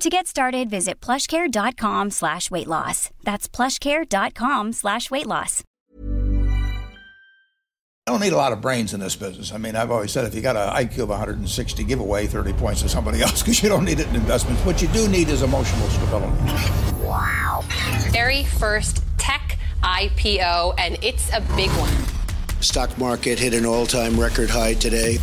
To get started, visit plushcare.com slash weight loss. That's plushcare.com slash weight loss. I don't need a lot of brains in this business. I mean, I've always said if you got an IQ of 160, give away 30 points to somebody else because you don't need it in investments. What you do need is emotional stability. Wow. Very first tech IPO, and it's a big one. Stock market hit an all time record high today.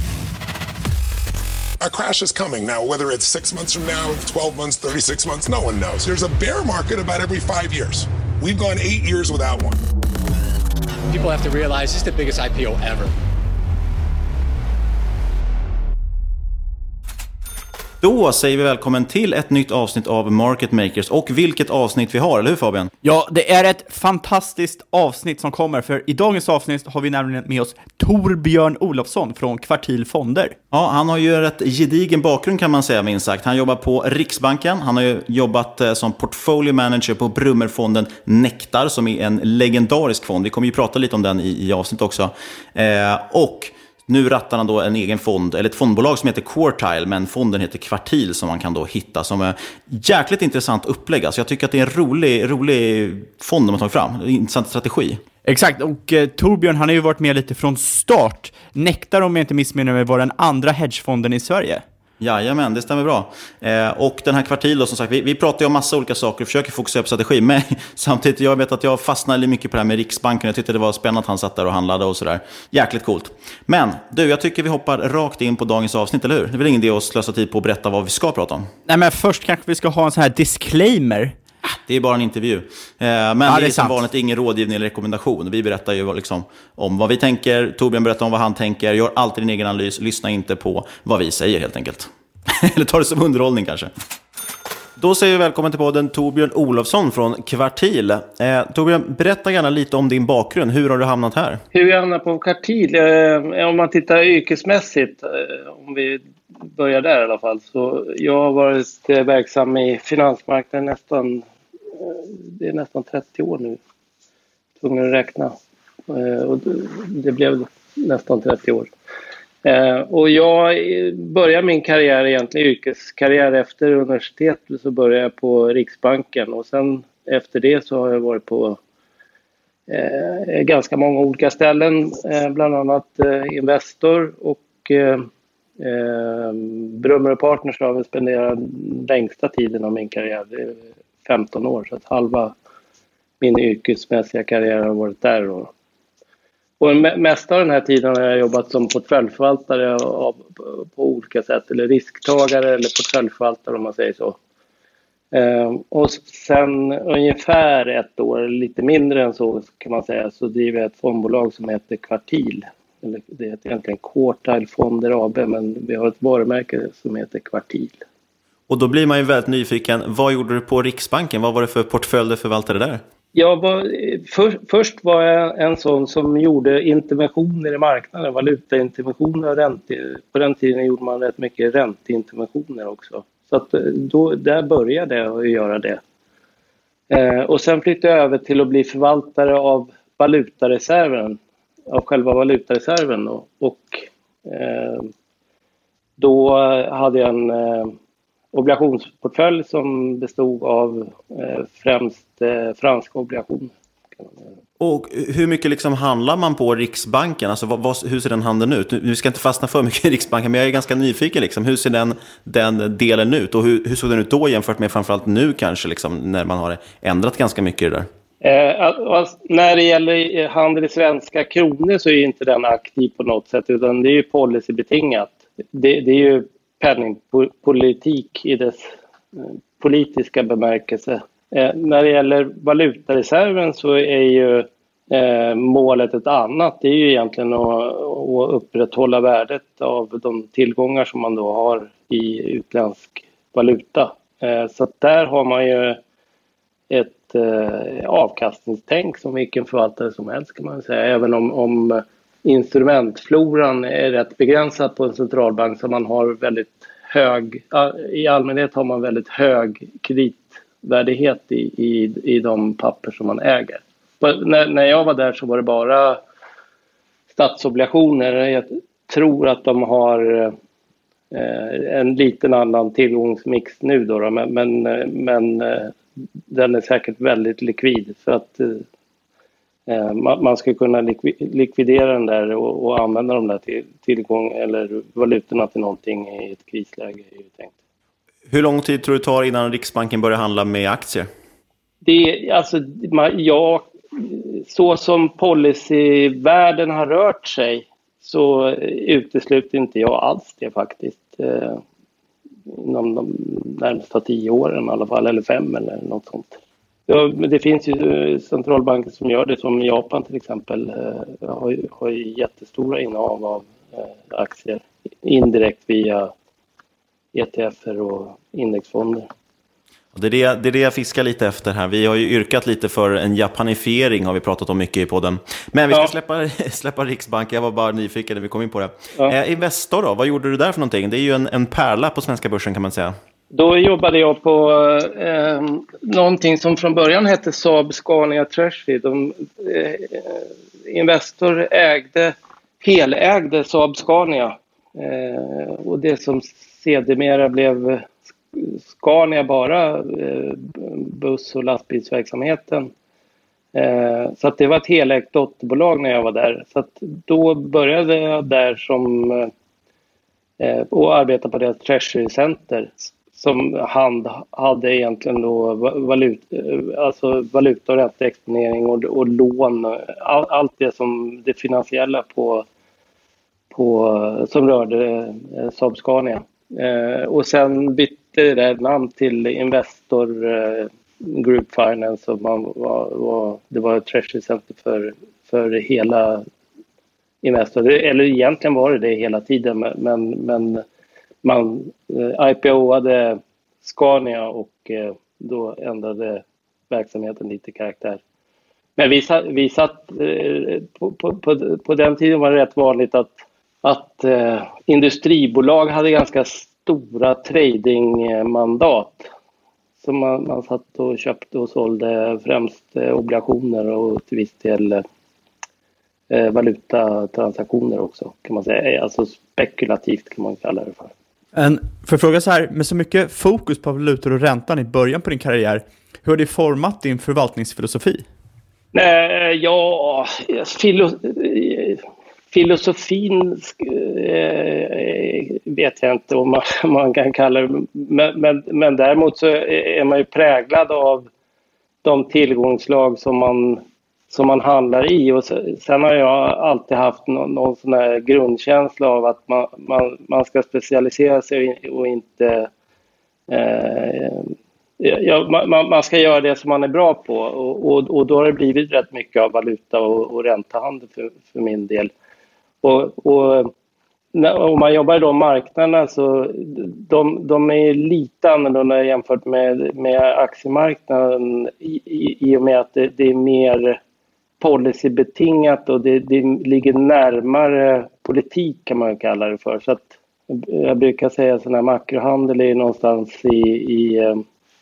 A crash is coming. Now, whether it's six months from now, 12 months, 36 months, no one knows. There's a bear market about every five years. We've gone eight years without one. People have to realize this is the biggest IPO ever. Då säger vi välkommen till ett nytt avsnitt av Market Makers. Och vilket avsnitt vi har, eller hur Fabian? Ja, det är ett fantastiskt avsnitt som kommer, för i dagens avsnitt har vi nämligen med oss Torbjörn Olofsson från Kvartil Fonder. Ja, han har ju en rätt gedigen bakgrund kan man säga minst sagt. Han jobbar på Riksbanken, han har ju jobbat eh, som portfolio manager på Brummerfonden Nektar, som är en legendarisk fond. Vi kommer ju prata lite om den i, i avsnitt också. Eh, och nu rattar han då en egen fond, eller ett fondbolag som heter Quartile, men fonden heter Kvartil som man kan då hitta. Som är jäkligt intressant upplägg. Alltså jag tycker att det är en rolig, rolig fond de har tagit fram. En intressant strategi. Exakt, och eh, Torbjörn han har ju varit med lite från start. Nektar om jag inte missminner mig var den andra hedgefonden i Sverige. Jajamän, det stämmer bra. Eh, och den här kvartil då, som sagt, vi, vi pratar ju om massa olika saker och försöker fokusera på strategi. Men samtidigt, jag vet att jag fastnade mycket på det här med Riksbanken. Jag tyckte det var spännande att han satt där och handlade och sådär. Jäkligt coolt. Men du, jag tycker vi hoppar rakt in på dagens avsnitt, eller hur? Det är väl ingen idé att slösa tid på att berätta vad vi ska prata om? Nej, men först kanske vi ska ha en sån här disclaimer. Det är bara en intervju. Eh, men ja, det är, som vanligt ingen rådgivning eller rekommendation. Vi berättar ju liksom om vad vi tänker, Torbjörn berättar om vad han tänker. Gör alltid din egen analys, lyssna inte på vad vi säger helt enkelt. Eller ta det som underhållning kanske. Då säger vi välkommen till podden Torbjörn Olofsson från Kvartil. Eh, Torbjörn, berätta gärna lite om din bakgrund. Hur har du hamnat här? Hur jag hamnat på Kvartil? Eh, om man tittar yrkesmässigt, eh, om vi börjar där i alla fall. Så jag har varit eh, verksam i finansmarknaden nästan, Eh, det är nästan 30 år nu. Tvungen att räkna. Eh, och det blev nästan 30 år. Eh, och jag började min karriär, egentligen yrkeskarriär efter universitetet, så började jag på Riksbanken och sen efter det så har jag varit på eh, ganska många olika ställen, eh, bland annat eh, Investor och eh, eh, Brummer Partners har jag spenderat längsta tiden av min karriär, 15 år, så att halva min yrkesmässiga karriär har varit där. Och, och mesta av den här tiden har jag jobbat som portföljförvaltare av, på olika sätt, eller risktagare eller portföljförvaltare om man säger så. Eh, och sen ungefär ett år, lite mindre än så kan man säga, så driver jag ett fondbolag som heter Kvartil. eller det heter egentligen Quartile Fonder AB, men vi har ett varumärke som heter Kvartil. Och då blir man ju väldigt nyfiken. Vad gjorde du på Riksbanken? Vad var det för portfölj du förvaltade där? Jag var, eh, för, först var jag en sån som gjorde interventioner i marknaden, valutainterventioner och ränte. På den tiden gjorde man rätt mycket ränteinterventioner också. Så att eh, då, där började jag att göra det. Eh, och sen flyttade jag över till att bli förvaltare av valutareserven, av själva valutareserven. Och, och eh, då hade jag en eh, obligationsportfölj som bestod av eh, främst eh, franska obligationer. Och hur mycket liksom handlar man på Riksbanken? Alltså, vad, vad, hur ser den handeln ut? Vi ska inte fastna för mycket i Riksbanken, men jag är ganska nyfiken. Liksom. Hur ser den, den delen ut? Och hur, hur såg den ut då jämfört med framförallt nu kanske, liksom, när man har ändrat ganska mycket i det där? Eh, alltså, när det gäller handel i svenska kronor så är inte den aktiv på något sätt, utan det är ju policybetingat. Det, det är ju penningpolitik i dess eh, politiska bemärkelse. Eh, när det gäller valutareserven så är ju eh, målet ett annat. Det är ju egentligen att, att upprätthålla värdet av de tillgångar som man då har i utländsk valuta. Så där har man ju ett avkastningstänk som vilken förvaltare som helst kan man säga. Även om, om instrumentfloran är rätt begränsad på en centralbank så man har väldigt hög, i allmänhet har man väldigt hög kreditvärdighet i, i, i de papper som man äger. När, när jag var där så var det bara statsobligationer. Jag tror att de har eh, en liten annan tillgångsmix nu då, då men, men, eh, men eh, den är säkert väldigt likvid för att Eh, man ska kunna likvidera den där och, använda de där till, tillgång eller valutorna till någonting i ett krisläge. Är ju tänkt. Hur lång tid tror du tar innan Riksbanken börjar handla med aktier? Det, alltså, ja, så som policyvärlden har rört sig så utesluter inte jag alls det faktiskt. Eh, inom de närmsta tio åren i alla fall, eller fem eller något sånt. Ja, men det finns ju centralbanker som gör det, som Japan till exempel eh, har, har jättestora innehav av eh, aktier indirekt via ETFer och indexfonder. Det är det, det är det jag fiskar lite efter här. Vi har ju yrkat lite för en japanifiering, har vi pratat om mycket i podden. Men vi ska ja. släppa, släppa Riksbanken, jag var bara nyfiken när vi kom in på det. Ja. Eh, Investor då, vad gjorde du där för någonting? Det är ju en, en pärla på svenska börsen kan man säga. Då jobbade jag på eh, någonting som från början hette Saab Scania Treasury. De, eh, Investor ägde, helägde Saab Scania eh, och det som sedermera blev Scania bara, eh, buss och lastbilsverksamheten. Eh, så att det var ett helägt dotterbolag när jag var där. Så att då började jag där som eh, och arbeta på deras Treasury Center som hand hade egentligen då valut, eh, alltså valuta och ränteexponering och, och lån. All, allt det som det finansiella på, på, som rörde eh, Saab Scania. Eh, och sen bytte det namn till Investor eh, Group Finance och man var, var, det var ett treasury center för, för hela Investor. Eller egentligen var det det hela tiden men, men man eh, IPOade Scania och eh, då ändrade verksamheten lite karaktär. Men vi satt, vi satt eh, på, på, på, den tiden var det rätt vanligt att, att eh, industribolag hade ganska stora tradingmandat. Så man, man satt och köpte och sålde främst eh, obligationer och till viss del eh, valutatransaktioner också kan man säga. Eh, alltså spekulativt kan man kalla det för. En, för att fråga så här, med så mycket fokus på valutor och räntan i början på din karriär, hur har det format din förvaltningsfilosofi? Eh, ja, filo, filosofin eh, vet jag inte om man, man kan kalla det, men, men, men däremot så är man ju präglad av de tillgångslag som man som man handlar i. Och sen har jag alltid haft någon, någon sån här grundkänsla av att man, man, man ska specialisera sig och inte... Eh, ja, man, man, ska göra det som man är bra på och, och, och, då har det blivit rätt mycket av valuta och, och räntehandel för, för min del. Och, och om man jobbar i de marknaderna så de, de är lite annorlunda jämfört med, med aktiemarknaden i, i, i och med att det, det är mer policybetingat och det, det, ligger närmare politik kan man kalla det för. Så att eh, jag brukar säga att makrohandel är någonstans i, i eh,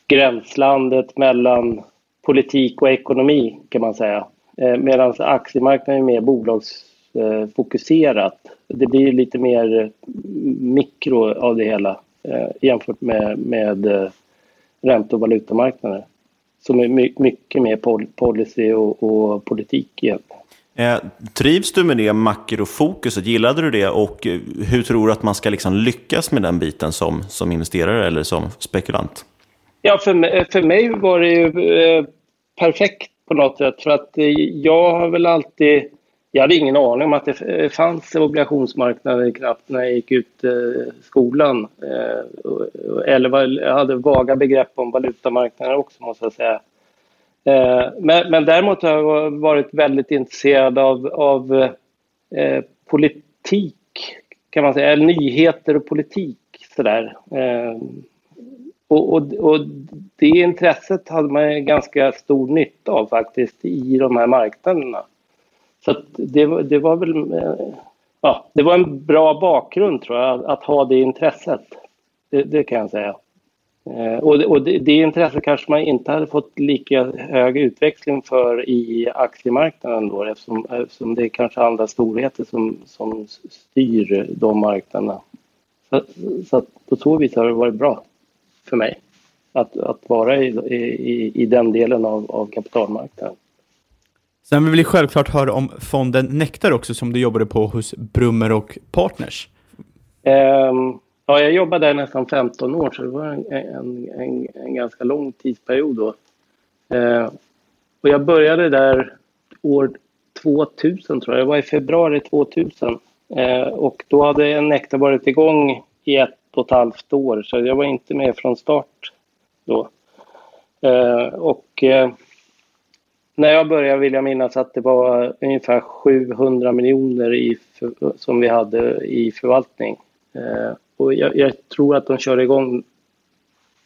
gränslandet mellan politik och ekonomi kan man säga. Eh, Medan aktiemarknaden är mer bolagsfokuserat. Det blir lite mer eh, mikro av det hela eh, jämfört med, med eh, ränte och valutamarknader som är mycket mer policy och, och politik egentligen. Eh, trivs du med det makrofokuset? Gillade du det? Och eh, hur tror du att man ska liksom lyckas med den biten som, som investerare eller som spekulant? Ja, för mig, för mig var det ju eh, perfekt på något sätt. För att eh, jag har väl alltid... Jag hade ingen aning om att det eh, fanns obligationsmarknader knappt när jag gick ut eh, skolan. Eh, eller jag hade vaga begrepp om valutamarknader också, måste jag säga. Men, men däremot har jag varit väldigt intresserad av, av eh, politik, kan man säga, eller nyheter och politik. Sådär. Eh, och, och, och, det intresset hade man ganska stor nytta av faktiskt i de här marknaderna. Så det, det var väl eh, ja, det var en bra bakgrund tror jag, att ha det intresset. Det, det kan jag säga. Eh, och, det, och det, det intresset kanske man inte hade fått lika hög utväxling för i aktiemarknaden då eftersom, eftersom det är kanske andra storheter som, som styr de marknaderna. Så, så att på så vis har det varit bra för mig att, att vara i, i, i den delen av, av kapitalmarknaden. Sen vill vi självklart höra om fonden Nektar också som du jobbade på hos Brummer och Partners. Um, Ja, jag jobbade där nästan 15 år, så det var en, en, en, en ganska lång tidsperiod då. Uh, och jag började där år 2000, tror jag. Det var i februari 2000. Uh, ehm, och då hade Nektar varit igång i ett och ett halvt år, så jag var inte med från start då. Uh, och när jag började vill jag minnas att det var ungefär 700 miljoner i, som vi hade i förvaltning. Eh, och jag, jag, tror att de kör igång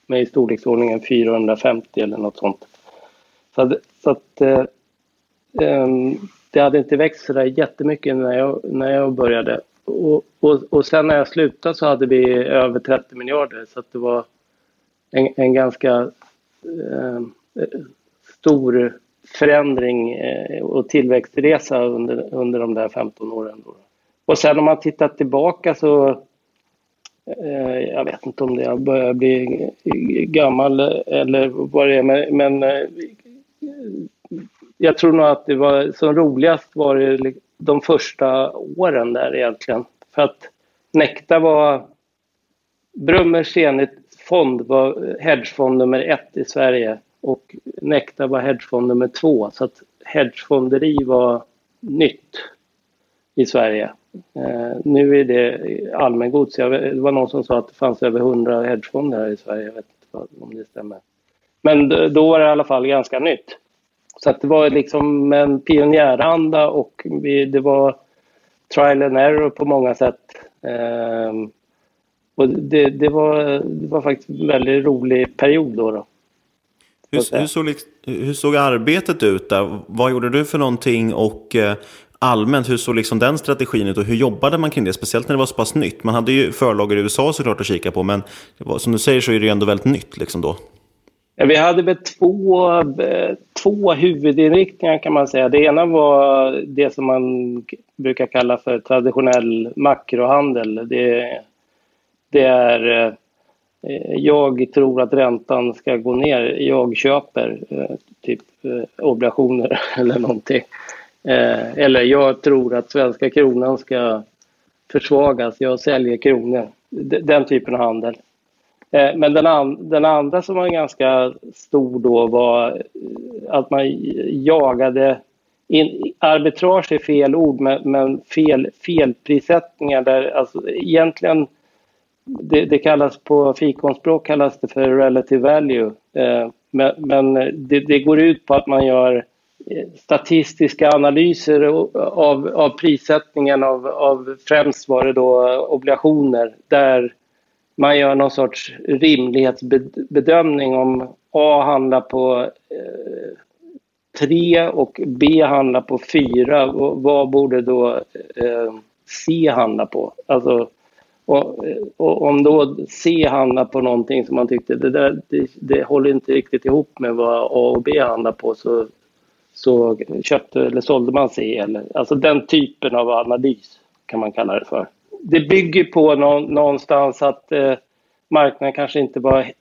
med i storleksordningen 450 eller något sånt. Så, så att eh, eh, det hade inte växt så där jättemycket när jag, när jag började. Och, och, och sen när jag slutade så hade vi över 30 miljarder så att det var en, en ganska eh, stor förändring eh, och tillväxtresa under, under de där 15 åren. Då. Och sen om man tittar tillbaka så Eh, jag vet inte om det jag börjar bli gammal eller vad det är, men, men eh, jag tror nog att det var som roligast var det de första åren där egentligen. För att Nekta var Brummers Zenit-fond var hedgefond nummer ett i Sverige och Nekta var hedgefond nummer två. Så att hedgefonderi var nytt i Sverige. Eh, nu är det allmängods. Det var någon som sa att det fanns över 100 hedgefonder här i Sverige. Jag vet inte om det stämmer. Men då var det i alla fall ganska nytt. Så att det var liksom en pionjäranda och vi, det var trial and error på många sätt. Eh, och det, det, var, det var faktiskt en väldigt rolig period då. då. Hur, hur, såg, hur såg arbetet ut där? Vad gjorde du för någonting och eh, allmänt, hur såg liksom den strategin ut och hur jobbade man kring det? Speciellt när det var så pass nytt. Man hade ju förlagar i USA såklart att kika på, men var, som du säger så är det ju ändå väldigt nytt liksom då. Vi hade väl två, eh, två huvudinriktningar kan man säga. Det ena var det som man brukar kalla för traditionell makrohandel. Det, det är eh, Eh, jag tror att räntan ska gå ner. Jag köper eh, typ eh, obligationer eller någonting. Eller jag tror att svenska kronan ska försvagas, jag säljer kronor. Den typen av handel. Men den, an den, andra som var ganska stor då var att man jagade in, arbitrage är fel ord, men, men fel, felprissättningar där alltså egentligen det, det, kallas på fikonspråk kallas det för relative value. Eh, men, men det, det, går ut på att man gör eh, statistiska analyser av, av prissättningen av, av främst var det då obligationer där man gör någon sorts rimlighetsbedömning om A handlar på eh, 3 och B handlar på 4. Vad borde då eh, C handla på? Alltså, och, och, om då C handlar på någonting som man tyckte det, där, det, det håller inte riktigt ihop med vad A och B handlar på så, så köpte eller sålde man C. Eller, alltså den typen av analys kan man kalla det för. Det bygger på nå, någonstans att eh, marknaden kanske inte var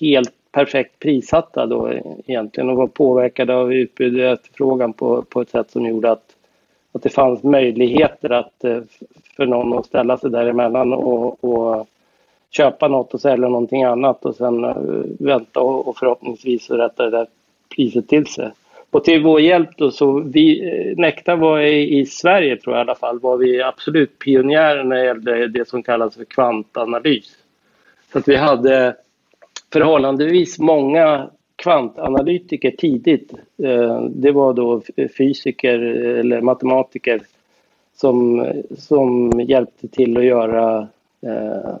helt perfekt prissatta då egentligen och var påverkade av utbud och efterfrågan på, på ett sätt som gjorde att, att det fanns möjligheter att, eh, för någon att ställa sig däremellan och, och köpa något och sälja någonting annat och sen eh, vänta och, och förhoppningsvis rätta det där priset till sig. Och till vår hjälp då så vi, eh, Nekta Nektar var i, i Sverige tror jag i alla fall, var vi absolut pionjärer när det gällde det som kallas för kvantanalys. Så att vi hade förhållandevis många kvantanalytiker tidigt. Eh, det var då fysiker eller matematiker som, som hjälpte till att göra eh,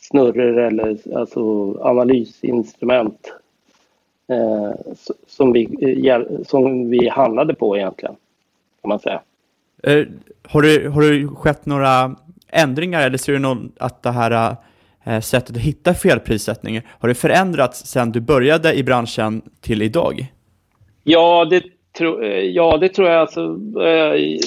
snurror eller alltså analysinstrument eh, som, vi, eh, som vi handlade på egentligen, kan man säga. Eh, har det, har det skett några ändringar eller ser du någon, att det här Eh, Eh, sättet att hitta felprissättning. Har det förändrats sedan du började i branschen till idag? Ja, det, tro, eh, ja, det tror jag. Alltså, eh,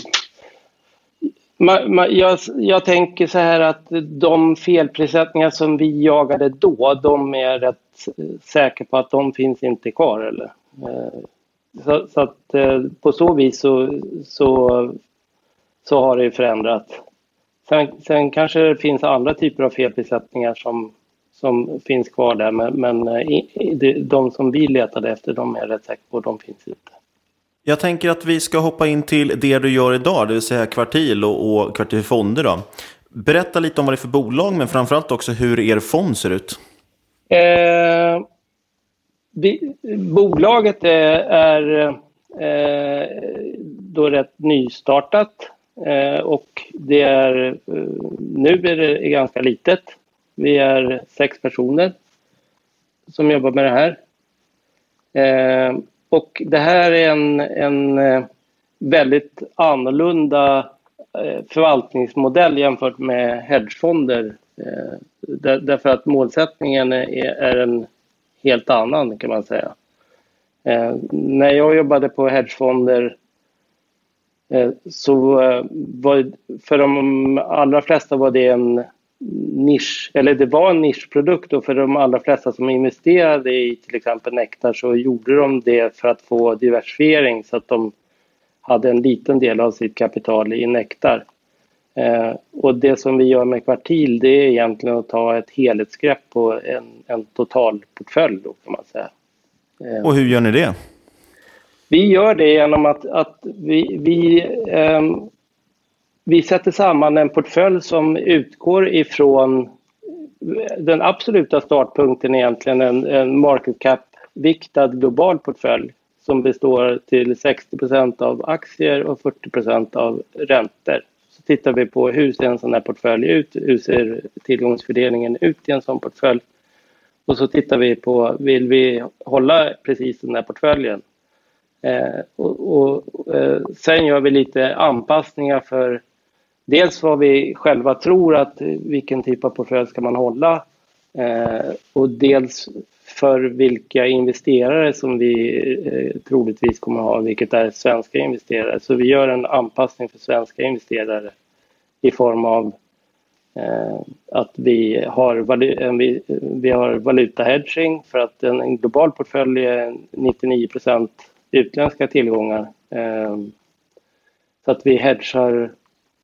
ma, ma, jag, jag, tänker så här att de felprissättningar som vi jagade då, de är rätt eh, säkra på att de finns inte kvar. Eller? Så, så att på så vis så, så, så har det förändrats. Sen, sen kanske det finns andra typer av felprissättningar som, som finns kvar där, men, men eh, de som vi letade efter, de är rätt säkra på, de finns inte. Jag tänker att vi ska hoppa in till det du gör idag, det vill säga Kvartil och, och Kvartil Fonder. Då. Berätta lite om vad det är för bolag, men framförallt också hur er fond ser ut. Eh, vi, bolaget är, är eh, då rätt nystartat. Eh, och det är, eh, nu är det ganska litet. Vi är sex personer som jobbar med det här. Eh, och det här är en, en väldigt annorlunda förvaltningsmodell jämfört med hedgefonder. därför att målsättningen är, en helt annan kan man säga. när jag jobbade på hedgefonder Eh, så eh, var, för de allra flesta var det en nisch, eller det var en nischprodukt och för de allra flesta som investerade i till exempel Nektar så gjorde de det för att få diversifiering så att de hade en liten del av sitt kapital i Nektar. Eh, och det som vi gör med Kvartil det är egentligen att ta ett helhetsgrepp på en, en total portfölj då kan man säga. Eh, och hur gör ni det? Vi gör det genom att, att vi, vi, eh, vi sätter samman en portfölj som utgår ifrån den absoluta startpunkten egentligen, en, en market cap-viktad global portfölj som består till 60% av aktier och 40% av räntor. Så tittar vi på hur ser en sån här portfölj ut, hur ser tillgångsfördelningen ut i en sån portfölj? Och så tittar vi på, vill vi hålla precis den här portföljen? Eh, och, och eh, sen gör vi lite anpassningar för dels vad vi själva tror att eh, vilken typ av portfölj ska man hålla eh, och dels för vilka investerare som vi eh, troligtvis kommer att ha, vilket är svenska investerare. Så vi gör en anpassning för svenska investerare i form av eh, att vi har, vi, vi har valutahedging för att en global portfölj är 99 utländska tillgångar. Ehm, så att vi hedgar,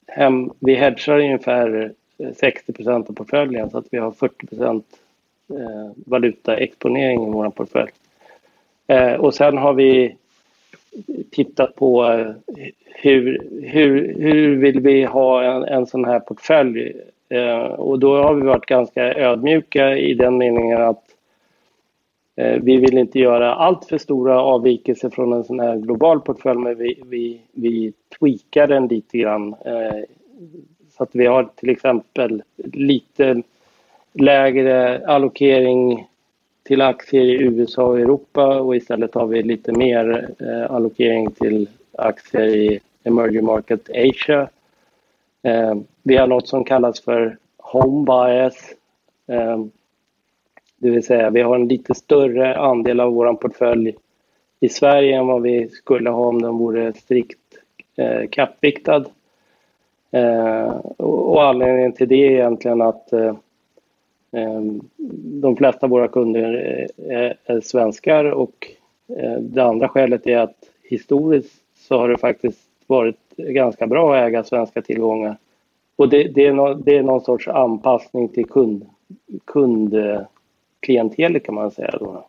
hem, vi hedgar ungefär 60 procent av portföljen så att vi har 40 procent eh, valutaexponering i vår portfölj. Eh, och sen har vi tittat på eh, hur, hur, hur vill vi ha en, en sån här portfölj? Och då har vi varit ganska ödmjuka i den meningen att Eh, vi vill inte göra allt för stora avvikelser från en sån här global portfölj men vi, vi, vi tweakar den lite grann. Eh, så att vi har till exempel lite lägre allokering till aktier i USA och Europa och istället har vi lite mer eh, allokering till aktier i emerging market Asia. Vi har något som kallas för home bias. Det vill säga vi har en lite större andel av vår portfölj i Sverige än vad vi skulle ha om den vore strikt eh, kappviktad. Eh, och anledningen till det är egentligen att eh, eh de flesta av våra kunder är, är svenskar och eh, det andra skälet är att historiskt så har det faktiskt varit ganska bra att äga svenska tillgångar. Och det, det, är, no, det är någon sorts anpassning till kund, kund eh, klientelet kan man säga. Då.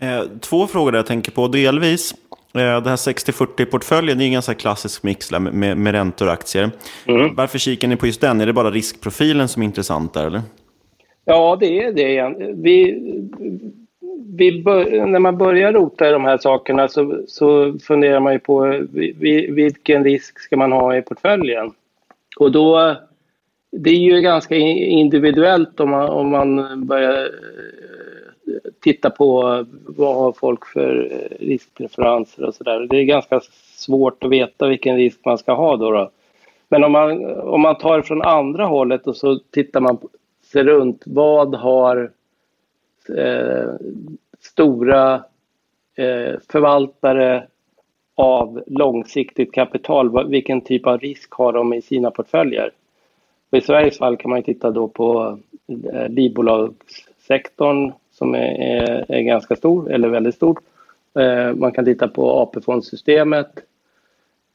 Eh, två frågor jag tänker på. Delvis, eh, det här 60-40-portföljen är en ganska klassisk mix med, med räntor och aktier. Mm. Varför kikar ni på just den? Är det bara riskprofilen som är intressant där? Eller? Ja, det är det. Vi, vi bör, när man börjar rota i de här sakerna så, så funderar man ju på vilken risk ska man ha i portföljen. Och då, det är ju ganska individuellt om man, om man börjar eh, titta på vad har folk för eh, riskpreferenser och sådär. Det är ganska svårt att veta vilken risk man ska ha då. då. Men om man, om man tar från andra hållet och så tittar man sig runt. Vad har eh, stora eh, förvaltare av långsiktigt kapital, vilken typ av risk har de i sina portföljer? Och I Sveriges fall kan man titta då på eh, livbolagssektorn, som är, är, är ganska stor, eller väldigt stor. Eh, man kan titta på AP-fondsystemet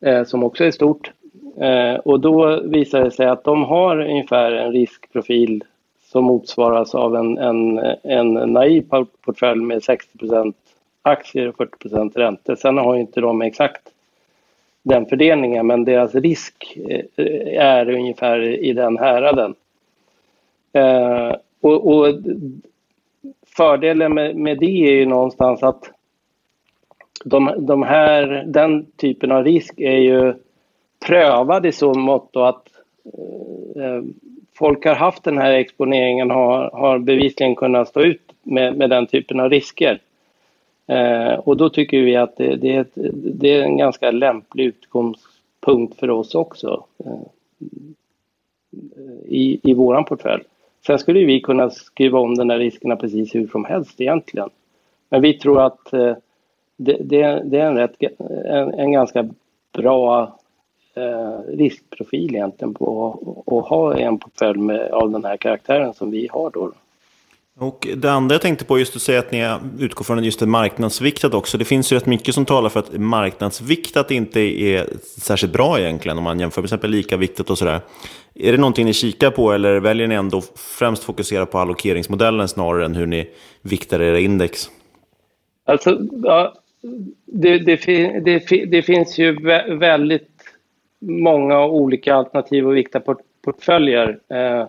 eh, som också är stort. Eh, och då visar det sig att de har ungefär en riskprofil som motsvaras av en, en, en naiv portfölj med 60% aktier och 40% räntor. Sen har inte de exakt den fördelningen men deras risk eh, är ungefär i den häraden. Eh, och, och fördelen med, med det är ju någonstans att de, de här, den typen av risk är ju prövad i så mått att eh, eh, folk har haft den här exponeringen har, har bevisligen kunnat stå ut med, med den typen av risker. Eh, och då tycker vi att det, det, är ett, det, är en ganska lämplig utgångspunkt för oss också eh, i, i vår portfölj. Sen skulle vi kunna skriva om de här riskerna precis hur som helst egentligen. Men vi tror att eh, det, det, det, är en, rätt, en, en ganska bra eh, riskprofil egentligen på att ha en portfölj med, av den här karaktären som vi har då. Och det andra jag tänkte på just att säga att ni utgår från just det marknadsviktat också. Det finns ju rätt mycket som talar för att marknadsviktat inte är särskilt bra egentligen om man jämför med exempel lika viktigt och sådär. Är det någonting ni kikar på eller väljer ni ändå främst fokusera på allokeringsmodellen snarare än hur ni viktar era index? Alltså, ja, det, det, det, det finns ju väldigt många olika alternativ att vikta portföljer. Eh,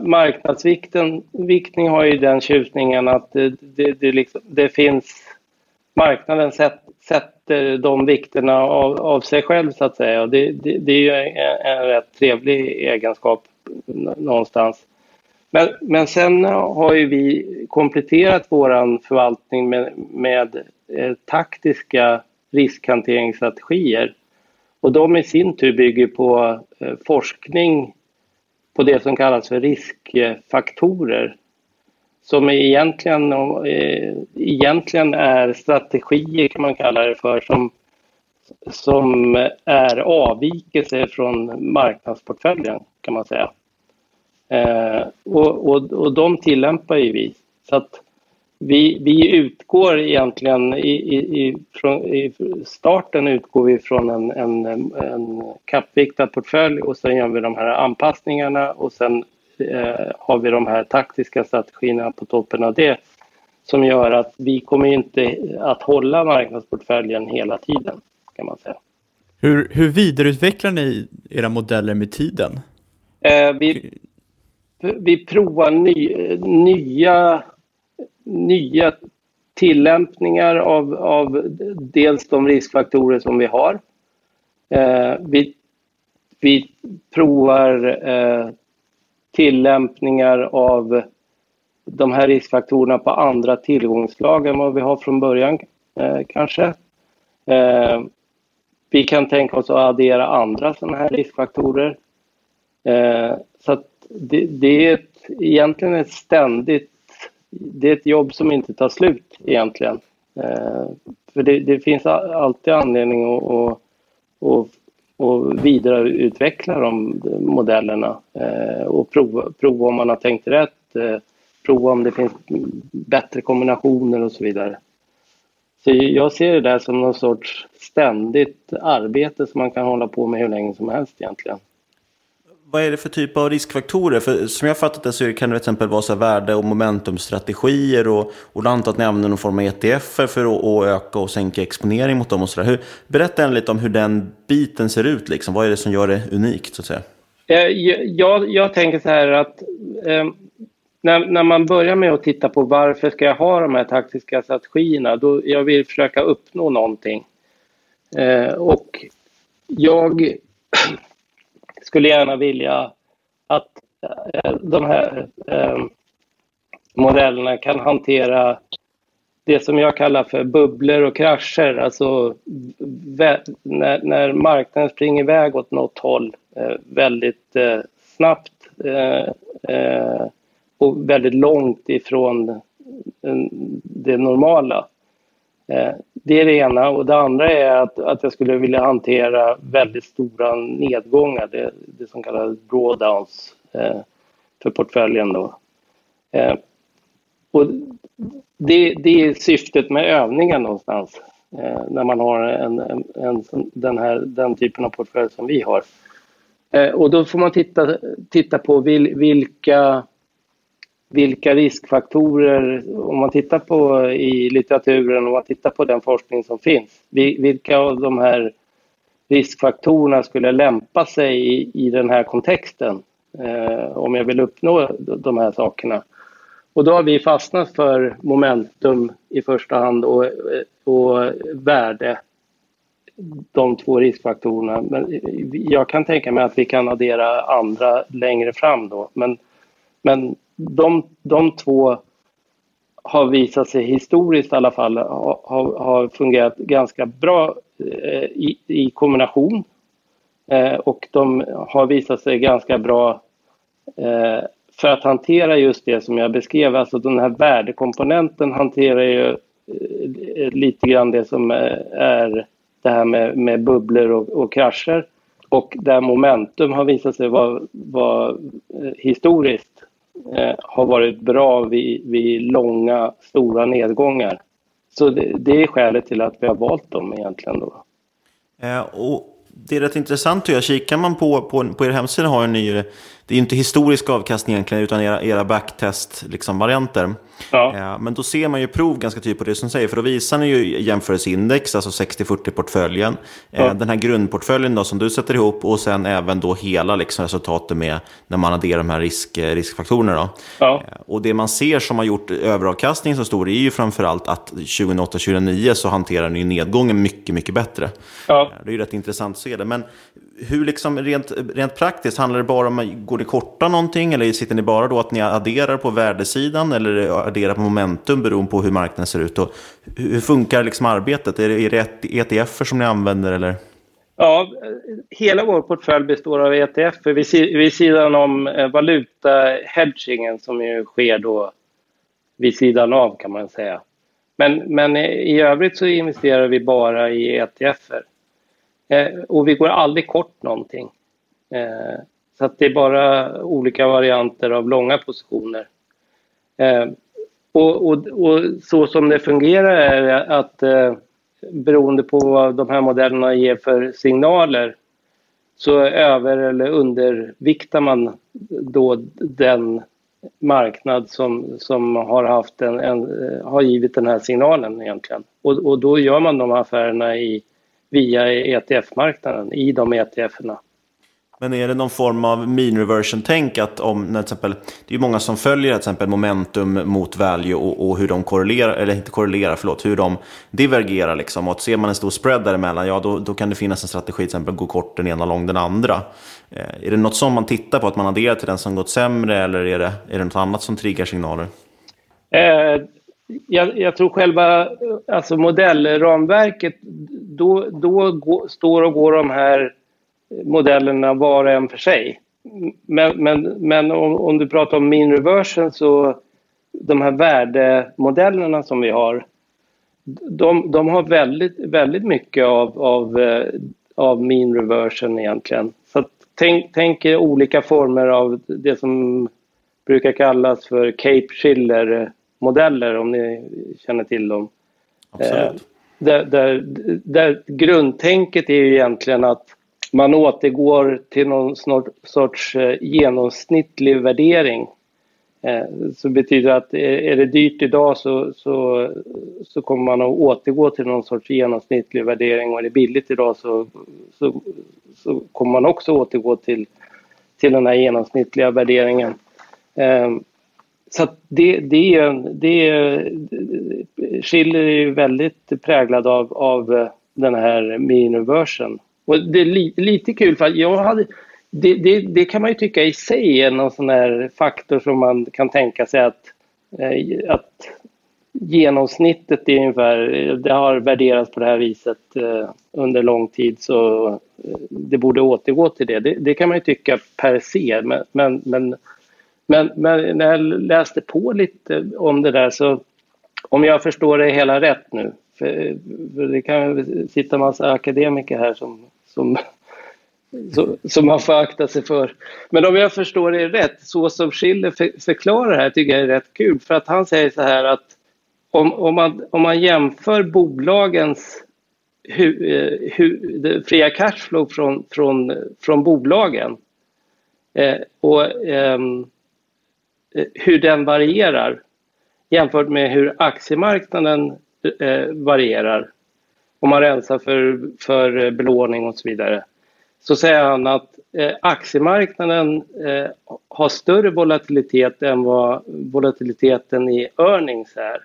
marknadsvikten viktning har ju den tjusningen att det, det, det, liksom, det finns marknaden sätt, sätter de vikterna av, av, sig själv så att säga och det, det, det är ju en, en rätt trevlig egenskap någonstans. Men, men sen har ju vi kompletterat vår förvaltning med, med eh, taktiska riskhanteringsstrategier och de i sin tur bygger på eh, forskning på det som kallas för riskfaktorer som egentligen, eh, egentligen är strategier kan man kalla det för som, som är avvikelser från marknadsportföljen kan man säga. Eh, och, och, och de tillämpar ju vi. Så att vi, vi utgår egentligen i, i, i, från, i starten utgår vi från en, en, en kappviktad portfölj och sen gör vi de här anpassningarna och sen eh, har vi de här taktiska strategierna på toppen av det som gör att vi kommer inte att hålla marknadsportföljen hela tiden kan man säga. Hur, hur vidareutvecklar ni era modeller med tiden? Eh, vi, vi provar ny, nya nya tillämpningar av, av dels de riskfaktorer som vi har. Eh, vi, vi provar eh, tillämpningar av de här riskfaktorerna på andra tillgångslag än vad vi har från början eh, kanske. Eh, vi kan tänka oss att addera andra sådana här riskfaktorer. Eh, så att det, det, är ett, egentligen ett ständigt, det är ett jobb som inte tar slut egentligen. Eh, för det, det, finns alltid anledning att, att, att, att vidareutveckla de modellerna eh, och prova, prova om man har tänkt rätt, eh, prova om det finns bättre kombinationer och så vidare. Så jag ser det där som någon sorts ständigt arbete som man kan hålla på med hur länge som helst egentligen. Vad är det för typ av riskfaktorer? För som jag fattat det så kan det till exempel vara så värde och momentumstrategier och, och du antar att ni använder någon form av ETF för att, öka och sänka exponering mot dem och sådär. Berätta lite om hur den biten ser ut liksom. Vad är det som gör det unikt så att säga? Eh, jag, jag tänker så här att eh, när, när man börjar med att titta på varför ska jag ha de här taktiska strategierna, då jag vill försöka uppnå någonting. Eh, och jag skulle gärna vilja att eh, de här eh, modellerna kan hantera det som jag kallar för bubblor och krascher, alltså när, när marknaden springer iväg åt något håll eh, väldigt snabbt och väldigt långt ifrån det normala. Eh, det är det ena. Och det andra är att, att jag skulle vilja hantera väldigt stora nedgångar, det, det som kallas drawdowns eh, för portföljen. Då. Eh, och det, det, är syftet med övningen någonstans eh, när man har en, en, en, den, här, den typen av portfölj som vi har. Eh, och då får man titta, titta på vil, vilka vilka riskfaktorer, om man tittar på i litteraturen, om man tittar på den forskning som finns, vilka av de här riskfaktorerna skulle lämpa sig i, i den här kontexten eh, om jag vill uppnå de här sakerna. Och då har vi fastnat för momentum i första hand och, och värde, de två riskfaktorerna. Men jag kan tänka mig att vi kan addera andra längre fram då. Men, men de, de två har visat sig historiskt i alla fall ha, ha fungerat ganska bra eh, i, i, kombination. Eh, och de har visat sig ganska bra eh, för att hantera just det som jag beskrev, alltså den här värdekomponenten hanterar ju eh, lite grann det som eh, är det här med, med bubblor och, och krascher. Och där momentum har visat sig vara, vara eh, historiskt eh, har varit bra vid, vid långa, stora nedgångar. Så det, det, är skälet till att vi har valt dem egentligen. Då. Eh, och det är rätt intressant att göra. Kikar man på, på, på er hemsida har ni ju det är inte historisk avkastning egentligen, utan era, era backtest-varianter. Liksom, Ja. Men då ser man ju prov ganska tydligt på det som säger, för då visar ni ju jämförelseindex, alltså 60-40-portföljen. Ja. Den här grundportföljen då som du sätter ihop och sen även då hela liksom resultatet med när man adderar de här risk, riskfaktorerna. Då. Ja. Och det man ser som har gjort överavkastningen så stor är ju framförallt att 2008-2009 så hanterar ni nedgången mycket, mycket bättre. Ja. Det är ju rätt intressant att se det. Men hur liksom rent, rent praktiskt, handlar det bara om, går det korta någonting eller sitter ni bara då att ni adderar på värdesidan eller adderar på momentum beroende på hur marknaden ser ut? Och hur funkar liksom arbetet? Är det, är det ETF som ni använder eller? Ja, hela vår portfölj består av ETF vid, vid sidan om eh, valutahedgingen som ju sker då vid sidan av kan man säga. Men, men i övrigt så investerar vi bara i ETFer. Eh, och vi går aldrig kort någonting. Eh, så att det är bara olika varianter av långa positioner. Eh, och, och, och, så som det fungerar är att eh, beroende på vad de här modellerna ger för signaler så över eller underviktar man då den marknad som, som har, haft en, en eh, har givit den här signalen egentligen. Och, och då gör man de affärerna i via ETF-marknaden i de ETFerna. Men är det någon form av mean reversion-tänk att om, när till exempel, det är ju många som följer till exempel momentum mot value och, och, hur de korrelerar, eller inte korrelerar, förlåt, hur de divergerar liksom. Och att ser man en stor spread däremellan, ja då, då kan det finnas en strategi, till exempel gå kort den ena lång den andra. Eh, är det något som man tittar på, att man adderar till den som gått sämre, eller är det, är det något annat som triggar signaler? Eh, jag, jag, tror själva alltså modellramverket, då, då går, står och går de här modellerna var och en för sig. Men, men, men om, om, du pratar om mean reversion så de här värdemodellerna som vi har de, de har väldigt, väldigt mycket av, av, eh, av mean reversion egentligen. Så tänk, tänk olika former av det som brukar kallas för Cape Schiller-modeller om ni känner till dem. Absolut. Eh, där, där, där grundtänket är ju egentligen att man återgår till någon sorts eh, genomsnittlig värdering. Eh, så betyder att är det dyrt idag så, så, så kommer man att återgå till någon sorts genomsnittlig värdering och är det billigt idag så, så, så kommer man också återgå till, till den här genomsnittliga värderingen. Så det, det är, det skiljer Schiller är ju väldigt präglad av, av eh, den här miniversen. Och det är li, lite kul för att jag hade, det, det, det, kan man ju tycka i sig är någon sån här faktor som man kan tänka sig att, eh, att genomsnittet är ungefär, det har värderats på det här viset eh, under lång tid så det borde återgå till det. Det, det kan man ju tycka per se men, men, men, men, men när jag läste på lite om det där så om jag förstår det hela rätt nu för, för det kan sitta en massa akademiker här som som, som man får akta sig för. Men om jag förstår det rätt, så som Schiller för, förklarar det här tycker jag är rätt kul. För att han säger så här att om, om, man, om man jämför bolagens hu, eh, hu, det fria cashflow från, från, från bolagen eh, och eh, Eh, hur den varierar jämfört med hur aktiemarknaden eh, varierar om man rensar för, för belåning och så vidare, så säger han att eh, aktiemarknaden har större volatilitet än vad volatiliteten i earnings är.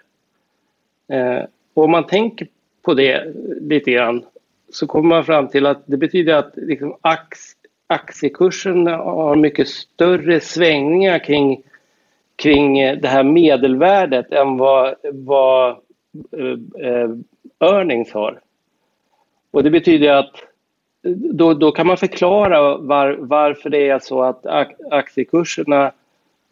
Och om man tänker på det lite grann så kommer man fram till att det betyder att liksom, aktiekursen har mycket större svängningar kring, kring eh, det här medelvärdet än vad, vad eh, eh earnings har. Och det betyder att eh, då, då kan man förklara var, varför det är så att aktiekurserna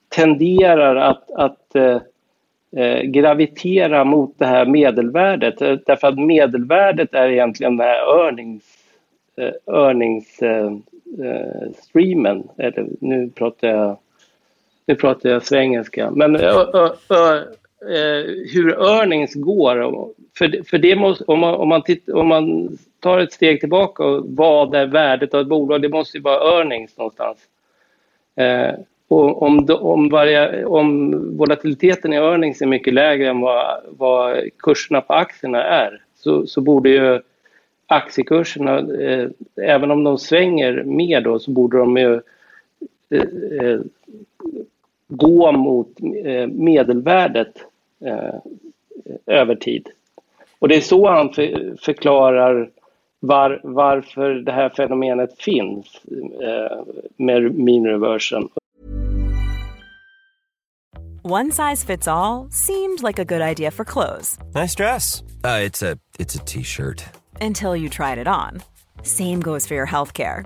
tenderar att, att eh, gravitera mot det här medelvärdet. Därför att medelvärdet är egentligen den här earnings, eh, earnings eh, streamen. Eller nu pratar jag, nu pratar jag svengelska. Men ö, ö, ö, eh, hur earnings går. För, för det måste, om, man, om, man titt, om man tar ett steg tillbaka och vad är värdet av ett bolag? Det måste ju vara earnings någonstans. Eh, och om, om, varje, om volatiliteten i earnings är mycket lägre än vad, vad kurserna på aktierna är så, så borde ju aktiekurserna, eh, även om de svänger mer då, så borde de ju eh, eh gå mot eh, medelvärdet eh, över tid. Och det är så han för, förklarar var, varför det här fenomenet finns eh, med mean reversion. One size fits all seemed like a good idea for clothes. Nice dress. Uh, it's a t-shirt. Until you tried it on. Same goes for your healthcare.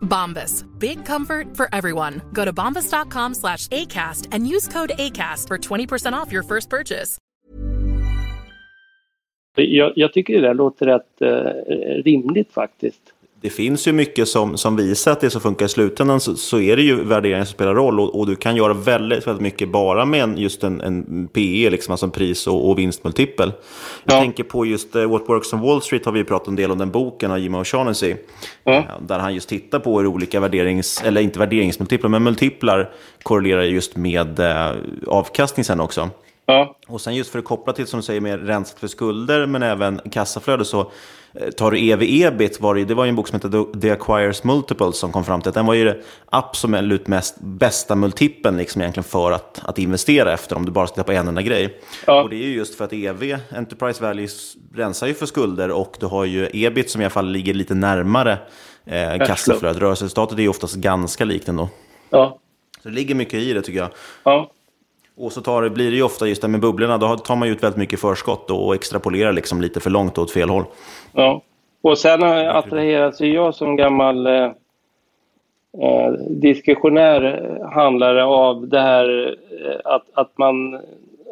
Bombas. Big comfort for everyone. Go to bombas.com slash ACAST and use code ACAST for 20% off your first purchase. Jag, jag tycker det låter rätt eh, rimligt faktiskt. Det finns ju mycket som, som visar att det som funkar i slutändan så, så är det ju värderingen som spelar roll och, och, du kan göra väldigt, väldigt mycket bara med en, just en, en PE, liksom, alltså en pris och, och vinstmultipel. Jag Ja. tänker på just uh, What Works on Wall Street har vi ju pratat en del om den boken av Jim O'Shaughnessy. Ja. Eh, Där han just tittar på hur olika värderings, eller inte värderingsmultiplar, men multiplar korrelerar just med eh, avkastning sen också. Ja. Och sen just för att koppla till som du säger med rensat för skulder men även kassaflöde så eh, tar du EV-EBIT, var det, det var ju en bok som hette The Acquires Multiples som kom fram till att den var ju det absolut mest bästa multipeln liksom egentligen för att, att investera efter om du bara ska på en enda grej. Ja. Och det är ju just för att EV, Enterprise Values, rensar ju för skulder och du har ju EBIT som i alla fall ligger lite närmare eh, kassaflödet. Rörelseresultatet är ju oftast ganska likt ändå. Ja. Så det ligger mycket i det tycker jag. Ja. Och så tar blir det ju ofta just det med bubblorna, då tar man ju ut väldigt mycket förskott och extrapolerar liksom lite för långt åt fel håll. Ja. Och sen attraheras ju jag som gammal eh, eh diskussionär eh, handlare av det här eh, att, att, man,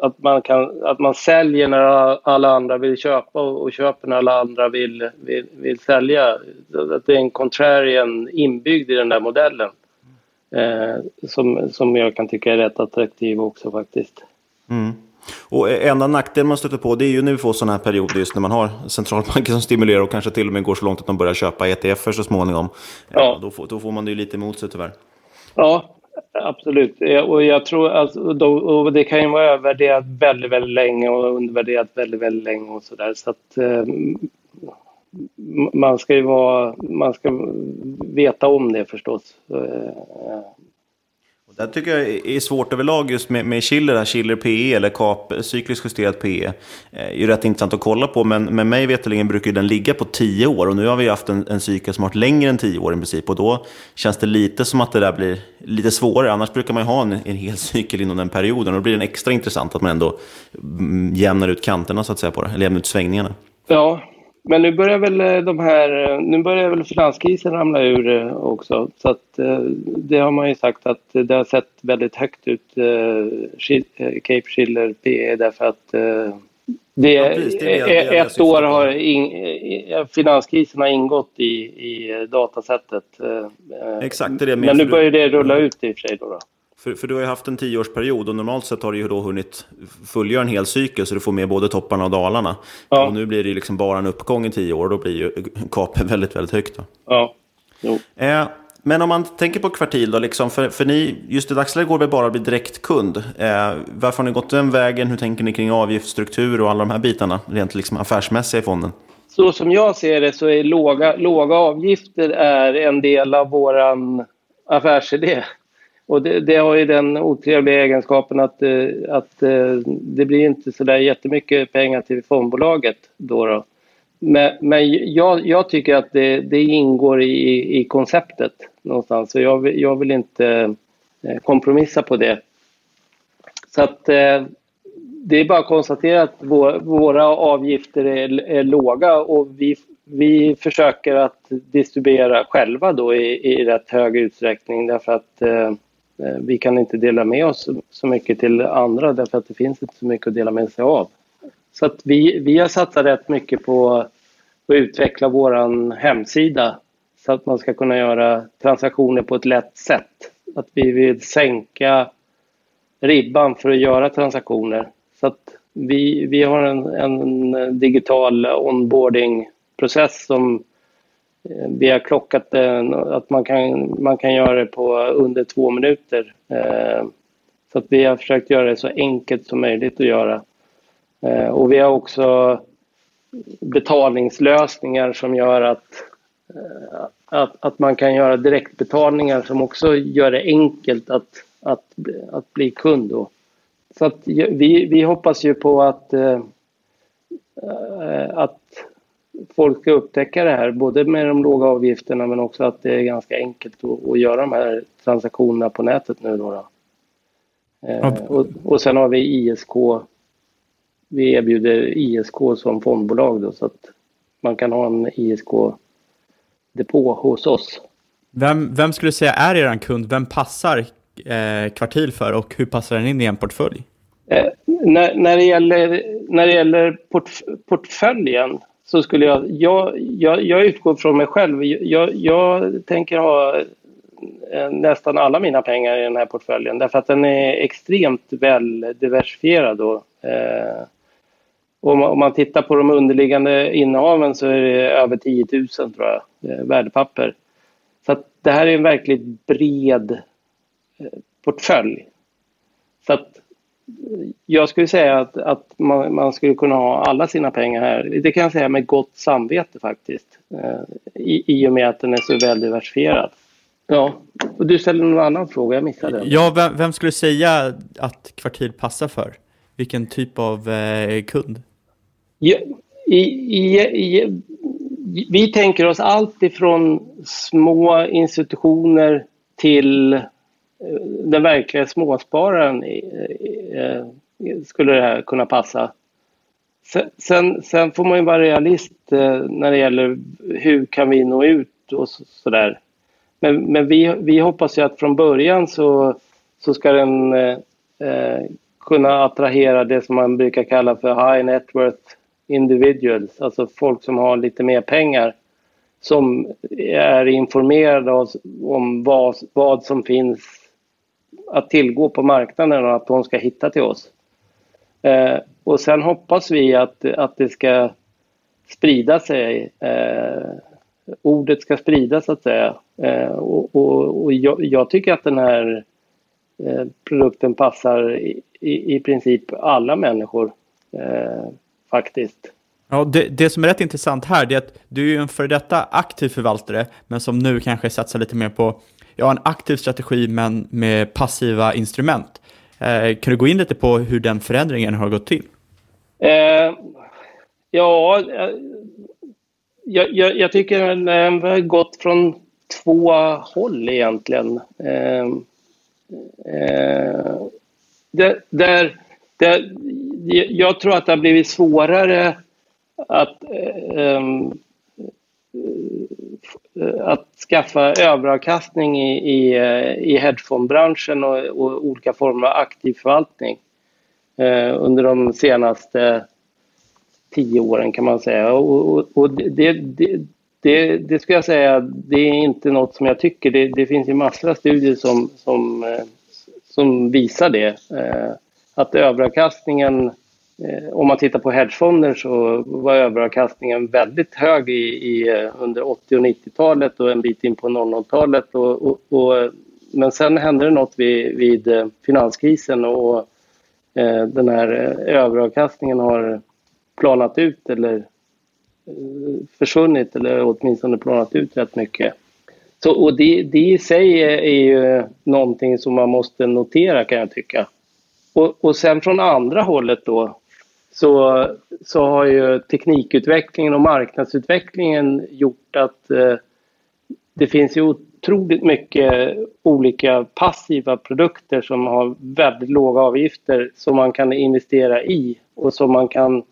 att, man kan, att man säljer när alla andra vill köpa och, och köper när alla andra vill, vill, vill sälja. Att det är en contrarian inbyggd i den där modellen. Eh, som, som jag kan tycka är rätt attraktiv också faktiskt. Mm. Och enda nackdelen man stöter på det är ju när vi får sådana här perioder just när man har centralbanker som stimulerar och kanske till och med går så långt att de börjar köpa ETFer så småningom. Ja. Då, får, då får man det ju lite emot sig tyvärr. Ja, absolut. Eh, Och jag tror då, och det kan ju vara övervärderat väldigt, väldigt länge och undervärderat väldigt, väldigt länge och sådär. Så att eh, man ska ju vara, man ska veta om det förstås. Eh, Det tycker jag är svårt överlag just med, med Schiller, Schiller PE eller KAP, cykliskt justerat PE. är ju rätt intressant att kolla på, men med mig veterligen brukar den ligga på 10 år och nu har vi haft en, en cykel som har varit längre än 10 år i princip och då känns det lite som att det där blir lite svårare. Annars brukar man ju ha en, en hel cykel inom den perioden och då blir den extra intressant att man ändå mm, jämnar ut kanterna så att säga på det, eller jämnar ut svängningarna. Ja, men nu börjar väl eh, de här, eh, nu börjar väl finanskrisen ramla ur eh, också. Så att det har man ju sagt att det har sett väldigt högt ut, Cape Schiller PE, därför att det, Ja, precis, det är det- det är det jag ett år har in, finanskrisen har ingått i, i datasättet. Exakt, det är det Men nu börjar det rulla ut i och för sig då. då. För, för du har ju haft en tioårsperiod och normalt sett har du ju då hunnit fullgöra en hel cykel så du får med både topparna och dalarna. Och nu blir det ju liksom bara en uppgång i tio år och då blir ju kapet väldigt, väldigt högt. Då. Ja, jo. Eh, men om man tänker på kvartil då, liksom, för, för ni, just i dagsläget går det bara att bli direktkund. Eh, varför har ni gått den vägen? Hur tänker ni kring avgiftsstruktur och alla de här bitarna, rent liksom affärsmässiga i fonden? så som jag ser det så är låga, låga avgifter är en del av våran affärsidé. Och det, det, har ju den otrevliga egenskapen att, eh, att eh, det blir inte så där jättemycket pengar till fondbolaget då. då. Men, men jag, jag, tycker att det, det ingår i, i konceptet någonstans så jag, jag vill inte eh, kompromissa på det. Så att det är bara att konstatera att våra avgifter är, är låga och vi, vi försöker att distribuera själva då i, i rätt hög utsträckning därför att eh, Eh, vi kan inte dela med oss så mycket till andra därför att det finns inte så mycket att dela med sig av. Så att vi, vi har satsat rätt mycket på att utveckla vår hemsida så att man ska kunna göra transaktioner på ett lätt sätt. Att vi vill sänka ribban för att göra transaktioner. Så att vi, vi har en, en digital onboarding-process som Eh, vi har klockat eh, att man kan, man kan göra det på under två minuter. Eh, så att vi har försökt göra det så enkelt som möjligt att göra. Och vi har också betalningslösningar som gör att, att, att man kan göra direktbetalningar som också gör det enkelt att, att, att bli kund. Då. Så att vi, vi hoppas ju på att, att folk ska upptäcka det här, både med de låga avgifterna men också att det är ganska enkelt att, att göra de här transaktionerna på nätet nu. Då, då. Eh, och, och sen har vi ISK. Vi erbjuder ISK som fondbolag då, så att man kan ha en ISK-depå hos oss. Vem, vem skulle du säga är er kund? Vem passar eh, kvartil för och hur passar den in i en portfölj? Eh, när, när, det gäller, när det gäller portf portföljen så skulle jag, jag, jag, jag utgår från mig själv. Jag, jag tänker ha eh, nästan alla mina pengar i den här portföljen därför att den är extremt väl diversifierad. Då. Eh, om, man, om man tittar på de underliggande innehaven så är det över 10 000 tror jag, eh, värdepapper. Så det här är en verkligt bred eh, portfölj. Så att jag skulle säga att, att man, man, skulle kunna ha alla sina pengar här. Det kan jag säga med gott samvete faktiskt. Eh, I, I och med att den är så väl diversifierad. Ja, och du ställde någon annan fråga, jag missade den. Ja, vem, vem skulle säga att Kvartil passar för? Vilken typ av eh, kund? Ja, i, i, vi tänker oss allt ifrån små institutioner till Eh, den verkliga småspararen eh, skulle det här kunna passa. Sen, sen får man ju vara realist eh, när det gäller hur kan vi nå ut och sådär. Men, men vi, vi hoppas ju att från början så, så ska den eh, kunna attrahera det som man brukar kalla för high net worth individuals, alltså folk som har lite mer pengar som är informerade om vad, vad som finns att tillgå på marknaden och att de ska hitta till oss. Eh, och sen hoppas vi att, att det ska sprida sig. Eh, ordet ska spridas så att säga. Eh, och, och, och jag, jag, tycker att den här eh, produkten passar i, i, i, princip alla människor eh, faktiskt. Ja, det, det, som är rätt intressant här är att du är en före detta aktiv förvaltare, men som nu kanske satsar lite mer på jag har en aktiv strategi men med passiva instrument. Eh, kan du gå in lite på hur den förändringen har gått till? Eh, ja, eh, jag, jag, jag, tycker eh, den har gått från två håll egentligen. Eh, eh, där, där, jag tror att det har blivit svårare att eh, Eh, Eh, att skaffa överavkastning i, i, eh, i hedgefondbranschen och, och, olika former av aktiv förvaltning eh, under de senaste tio åren kan man säga. Och, och, och det, det, det, det, skulle jag säga, det är inte något som jag tycker. Det, det finns ju massor av studier som, som, eh, som visar det. Att överavkastningen Eh, Eh, om man tittar på hedgefonder så var överavkastningen väldigt hög i, i, eh, under 80 och 90-talet och en bit in på 00-talet. Och, och, och, eh, men sen hände det något vid, vid finanskrisen och eh, den här överavkastningen har planat ut eller försvunnit eller åtminstone planat ut rätt mycket. Så, och det, det i sig är ju någonting som man måste notera kan jag tycka. Och, och sen från andra hållet då så, så har ju teknikutvecklingen och marknadsutvecklingen gjort att eh, det finns ju otroligt mycket olika passiva produkter som har väldigt låga avgifter som man kan investera i och som man kan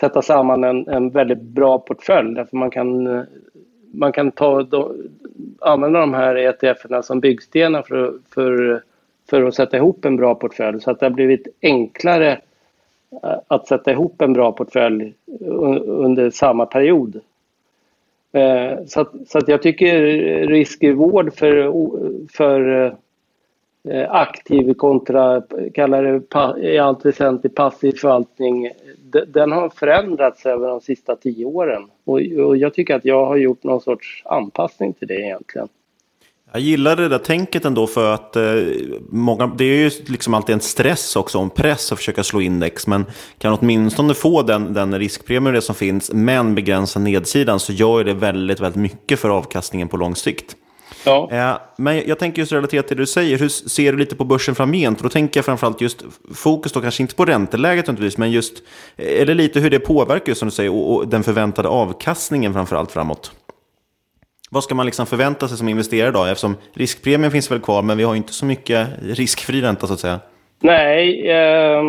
sätta samman en, en väldigt bra portfölj. Därför man kan, man kan ta, då, använda de här ETFerna som byggstenar för, för, för att sätta ihop en bra portfölj. Så att det har blivit enklare Eh, att sätta ihop en bra portfölj under samma period. Eh, så att, så att jag tycker riskvård för, för eh, aktiv kontra, kallar det i allt väsentligt passiv förvaltning, den har förändrats över de sista tio åren. Och, och jag tycker att jag har gjort någon sorts anpassning till det egentligen. Jag gillar det där tänket ändå för att eh, många, det är ju liksom alltid en stress också, en press att försöka slå index. Men kan åtminstone få den, den riskpremie som finns, men begränsa nedsidan, så gör det väldigt, väldigt mycket för avkastningen på lång sikt. Ja. Eh, men jag tänker just relaterat till det du säger, hur ser du lite på börsen framgent? Då tänker jag framförallt just fokus då kanske inte på ränteläget men just, eller lite hur det påverkar som du säger, och, och den förväntade avkastningen framförallt framåt. Vad ska man liksom förvänta sig som investerare då? Eftersom riskpremien finns väl kvar, men vi har inte så mycket riskfri ränta så att säga. Nej, eh,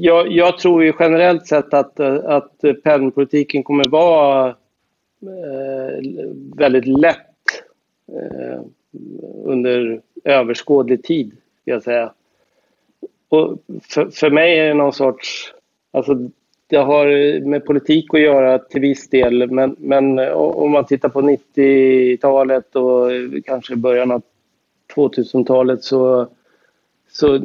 jag, jag, tror ju generellt sett att, eh, att penningpolitiken kommer vara eh, väldigt lätt eh, under överskådlig tid, ska jag säga. Och för, för mig är det någon sorts... Alltså, det har med politik att göra till viss del, men, men eh, om man tittar på 90-talet och kanske början av 2000-talet så, så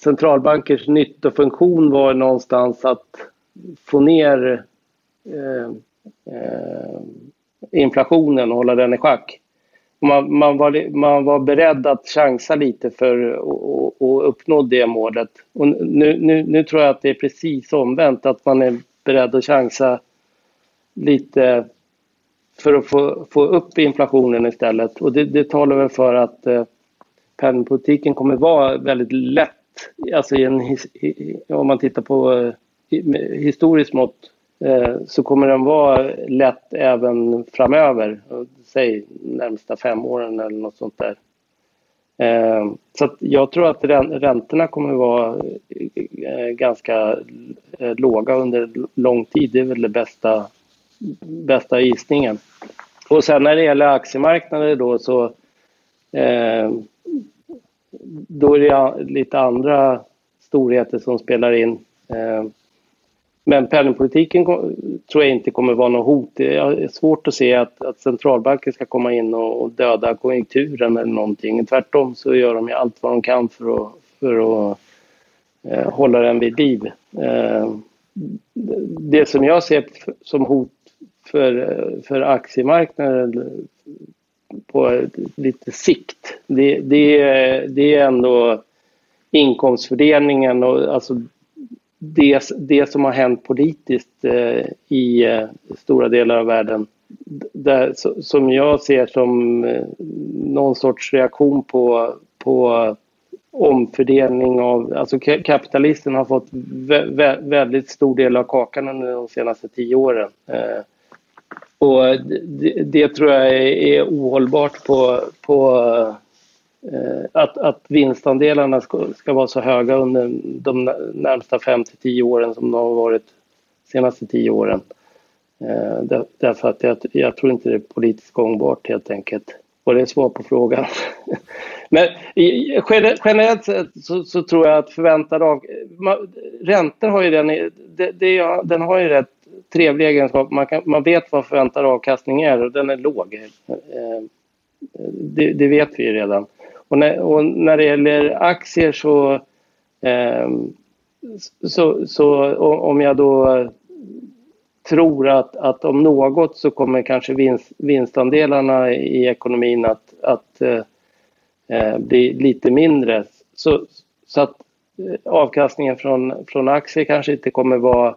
centralbankers nyttofunktion var någonstans att få ner eh, eh, inflationen och hålla den i schack. Man, man, var, man var beredd att chansa lite för att uppnå det målet. Och nu, nu, nu tror jag att det är precis omvänt, att man är beredd att chansa lite för att få, få upp inflationen istället. Och det, det talar väl för att eh, penningpolitiken kommer vara väldigt lätt, alltså i en, om man tittar på eh, historiskt mått, Eh, så kommer den vara lätt även framöver säg närmsta fem åren eller något sånt där. Eh, så jag tror att räntorna kommer vara eh, ganska låga under lång tid. Det är väl det bästa, bästa gissningen. Och sen när det gäller aktiemarknaden då så då är det lite andra storheter som spelar in. Men penningpolitiken tror jag inte kommer vara något hot. Det är svårt att se att, att centralbanken ska komma in och, och, döda konjunkturen eller någonting. Tvärtom så gör de ju allt vad de kan för att, för att eh, hålla den vid liv. Eh, det som jag ser som hot för, för aktiemarknaden på lite sikt, det, det, det är ändå inkomstfördelningen och alltså det, det som har hänt politiskt eh, i eh, stora delar av världen. Där, som jag ser som eh, någon sorts reaktion på, på omfördelning av... Alltså kapitalisten har fått vä vä väldigt stor del av kakan under de senaste tio åren. Eh, och det, det, tror jag är, är ohållbart på, på Eh, att, att vinstandelarna ska, ska vara så höga under de närmsta 5 till 10 åren som de har varit de senaste 10 åren. Eh, därför att jag, jag, tror inte det är politiskt gångbart helt enkelt. Och det är svar på frågan. Men generellt sett så, så, tror jag att förväntad av... Räntor har ju den, det, det, den har ju rätt trevlig egenskap. Man, kan, man vet vad förväntad avkastning är och den är låg. Eh, det, det vet vi ju redan. Och när, och när det gäller aktier så, eh, så, så om jag då tror att, att om något så kommer kanske vinst, vinstandelarna i ekonomin att, att eh, eh bli lite mindre. Så, så att eh, avkastningen från, från aktier kanske inte kommer vara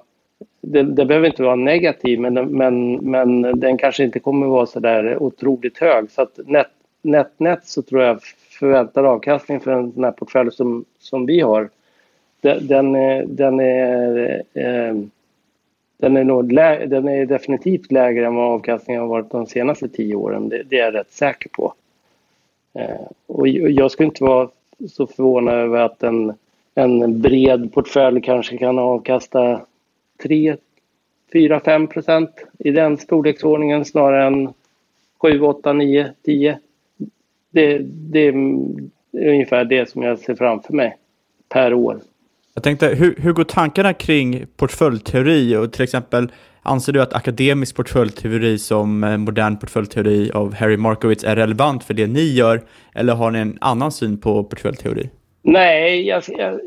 det, det behöver inte vara negativ, men, men, men den kanske inte kommer vara så där otroligt hög. Så att net, net, net så tror jag förväntad avkastning för en sån här portfölj som, som vi har, den, den, är, den är eh, den är, nog den är definitivt lägre än vad avkastningen har varit de senaste tio åren. Det, det är jag rätt säker på. Eh, och jag skulle inte vara så förvånad över att en, en bred portfölj kanske kan avkasta 3, 4, 5 procent i den storleksordningen snarare än 7, 8, 9, 10. Det, det är ungefär det som jag ser framför mig per år. Jag tänkte, hur, hur går tankarna kring portföljteori och till exempel Anser du att akademisk portföljteori som eh, modern portföljteori av Harry Markowitz är relevant för det ni gör? Eller har ni en annan syn på portföljteori? Nej, jag, jag,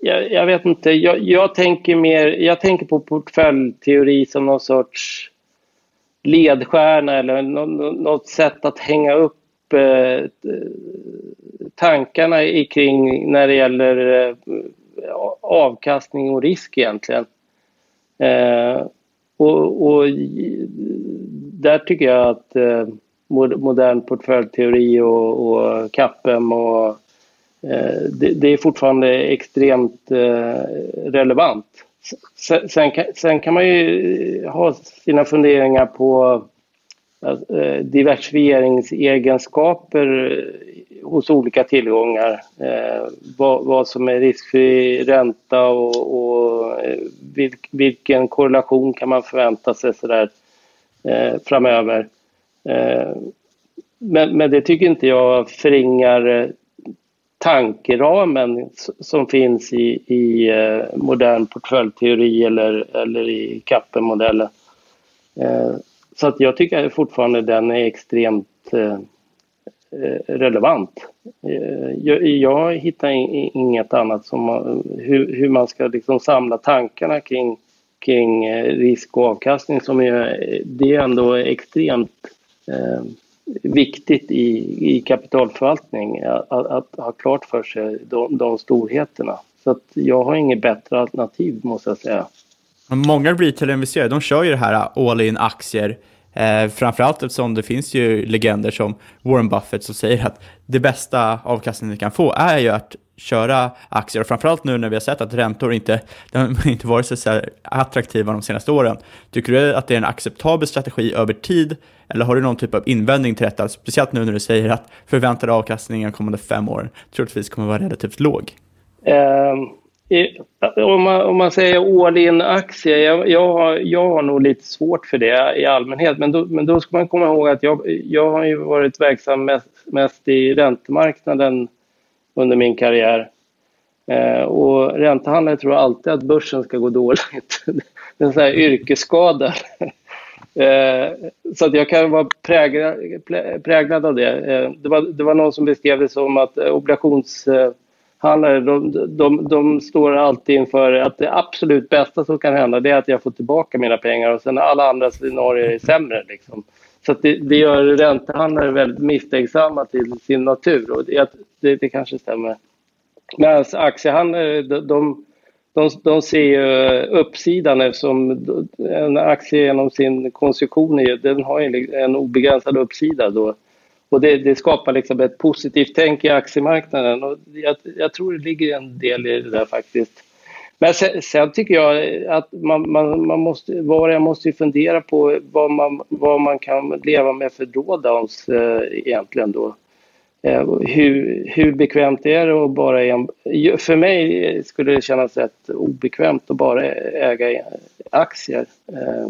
jag, jag vet inte. Jag, jag, tänker mer, jag tänker på portföljteori som någon sorts ledstjärna eller något sätt att hänga upp eh, tankarna kring när det gäller eh, avkastning och risk egentligen. Eh, och, och, där tycker jag att eh, modern portföljteori och, och CAPEM och eh, det, det, är fortfarande extremt eh, relevant. Sen, sen, kan, sen, kan, man ju ha sina funderingar på Alltså, eh, diversifieringsegenskaper eh, hos olika tillgångar. Eh, vad, vad, som är riskfri ränta och, och vilken korrelation kan man förvänta sig så där, framöver. Men, men, det tycker inte jag förringar tankeramen som finns i, i modern portföljteori eller, eller i Kappenmodellen. Så att jag tycker fortfarande den är extremt Eh, eh relevant. Eh, jag, jag hittar inget annat som eh, hur, hur man ska liksom samla tankarna kring, kring risk och avkastning som är, det är ändå extremt eh, viktigt i, i kapitalförvaltning att, att, att, ha klart för sig de, de storheterna. Så att jag har inget bättre alternativ måste jag säga. Många retail-investerare de kör ju det här äh, all in aktier Eh, framförallt eftersom det finns ju legender som Warren Buffett som säger att det bästa avkastningen ni kan få är ju att köra aktier. Och framförallt nu när vi har sett att räntor inte, har inte varit så attraktiva de senaste åren. Tycker du att det är en acceptabel strategi över tid? Eller har du någon typ av invändning till detta? Speciellt nu när du säger att förväntade avkastningen kommande fem år troligtvis kommer vara relativt låg. Um, om man, om man säger all in aktier, jag, jag, har, jag har nog lite svårt för det i allmänhet. Men då, men då ska man komma ihåg att jag, jag har ju varit verksam mest, mest i räntemarknaden under min karriär. Eh, och räntehandlare tror alltid att börsen ska gå dåligt. det är en sån här yrkesskada. eh, så att jag kan vara präglad, präglad av det. Eh, det, var, det var någon som beskrev det som att eh, obligations eh, handlare eh, de, de, de står alltid inför att det absolut bästa som kan hända det är att jag får tillbaka mina pengar och sen alla andra scenarier är sämre. Liksom. Så det, det gör räntehandlare väldigt misstänksamma till sin natur och det, det, det kanske stämmer. Medan aktiehandlare de, de, de, de ser ju uppsidan eftersom en aktie genom sin konstruktion den har en obegränsad uppsida. Då. Och det, det, skapar liksom ett positivt tänk i aktiemarknaden och jag, jag, tror det ligger en del i det där faktiskt. Men sen, sen tycker jag att man, man, man måste, var jag måste fundera på vad man, vad man kan leva med för drawdowns eh, egentligen då. Eh, hur, hur bekvämt är det att bara en, För mig skulle det kännas rätt obekvämt att bara äga aktier. Eh,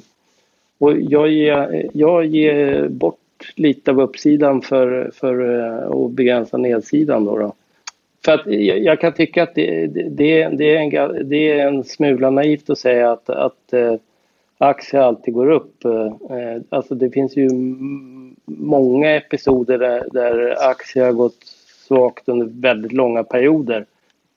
och jag ger, jag ger bort lite av uppsidan för, för eh, att begränsa nedsidan. Då, då. För att jag kan tycka att det, det, det, är en, det är en smula naivt att säga att, att eh, aktier alltid går upp. Eh, alltså det finns ju många episoder där, där aktier har gått svagt under väldigt långa perioder.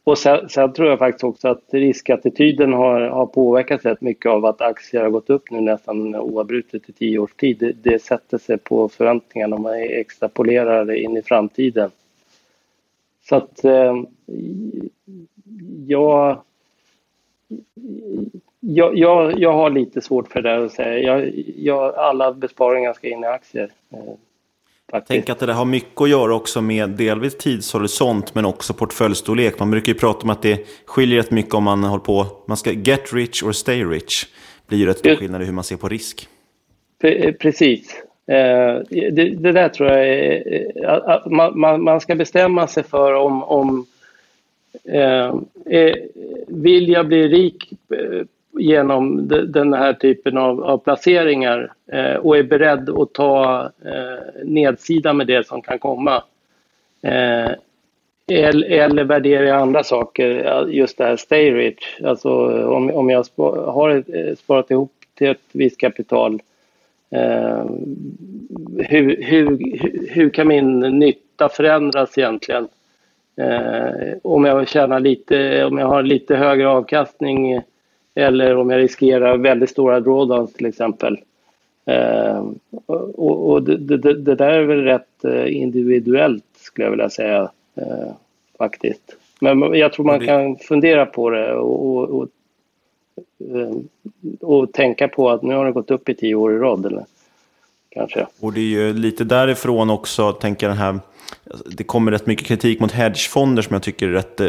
Och sen, sen, tror jag faktiskt också att riskattityden har, har påverkats rätt mycket av att aktier har gått upp nu nästan oavbrutet i tio års tid. Det, det sätter sig på förväntningarna om man extrapolerar det in i framtiden. Så att eh, jag, jag, jag, jag har lite svårt för det där att säga. Jag, jag, alla besparingar ska in i aktier. Eh, jag tänker att det där har mycket att göra också med delvis tidshorisont men också portföljstorlek. Man brukar ju prata om att det skiljer rätt mycket om man håller på, man ska get rich or stay rich. Det blir ju rätt stor skillnad i hur man ser på risk. Precis. Det, det där tror jag är, man, man ska bestämma sig för om, om eh, vill jag bli rik genom den här typen av, av placeringar eh, och är beredd att ta eh, nedsida med det som kan komma. Eh, eller, eller värderar jag andra saker, just det här stay rich. Alltså om, om jag sp har ett, eh, sparat ihop till ett visst kapital eh, hur, hur, hur kan min nytta förändras egentligen? Eh, om jag tjänar lite, om jag har lite högre avkastning eller om jag riskerar väldigt stora drawdowns till exempel. Eh, och, och det, det, det, där är väl rätt eh, individuellt skulle jag vilja säga eh, faktiskt. Men jag tror man kan fundera på det och, och, och, eh, och, tänka på att nu har det gått upp i tio år i rad. Eller, kanske. Och det är ju lite därifrån också, tänker den här det kommer rätt mycket kritik mot hedgefonder som jag tycker är rätt eh,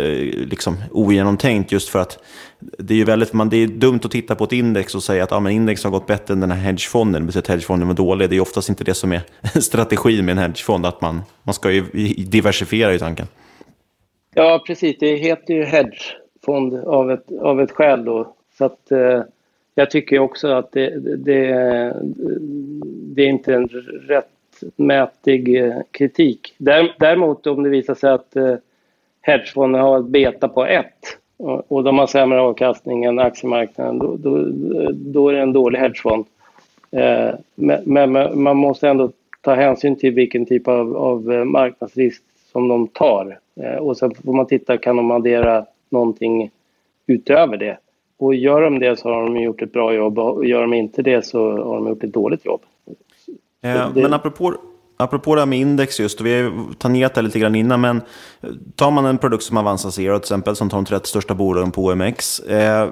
liksom, ogenomtänkt. Just för att det är, ju väldigt, man, det är dumt att titta på ett index och säga att ah, men index har gått bättre än den här hedgefonden. Det att hedgefonden var dålig. Det är oftast inte det som är strategin med en hedgefond. Att man, man ska ju diversifiera i tanken. Ja, precis. Det heter ju hedgefond av ett, av ett skäl. Då. Så att, eh, jag tycker också att det, det, det är inte en rättmätig eh, kritik. Däremot om det visar sig att eh, hedgefonden har ett beta på 1 och de har sämre avkastning än aktiemarknaden, då, då, då är det en dålig hedgefond. Eh, men, man måste ändå ta hänsyn till vilken typ av, av eh, marknadsrisk som de tar. Och sen får man titta, kan de addera någonting utöver det? Och gör de det så har de gjort ett bra jobb och gör de inte det så har de gjort ett dåligt jobb. Eh, men apropå, apropå det här med index just, och vi har tangerat det lite grann innan, men tar man en produkt som Avanza Zero till exempel, som tar de 30 största bolagen på OMX, eh,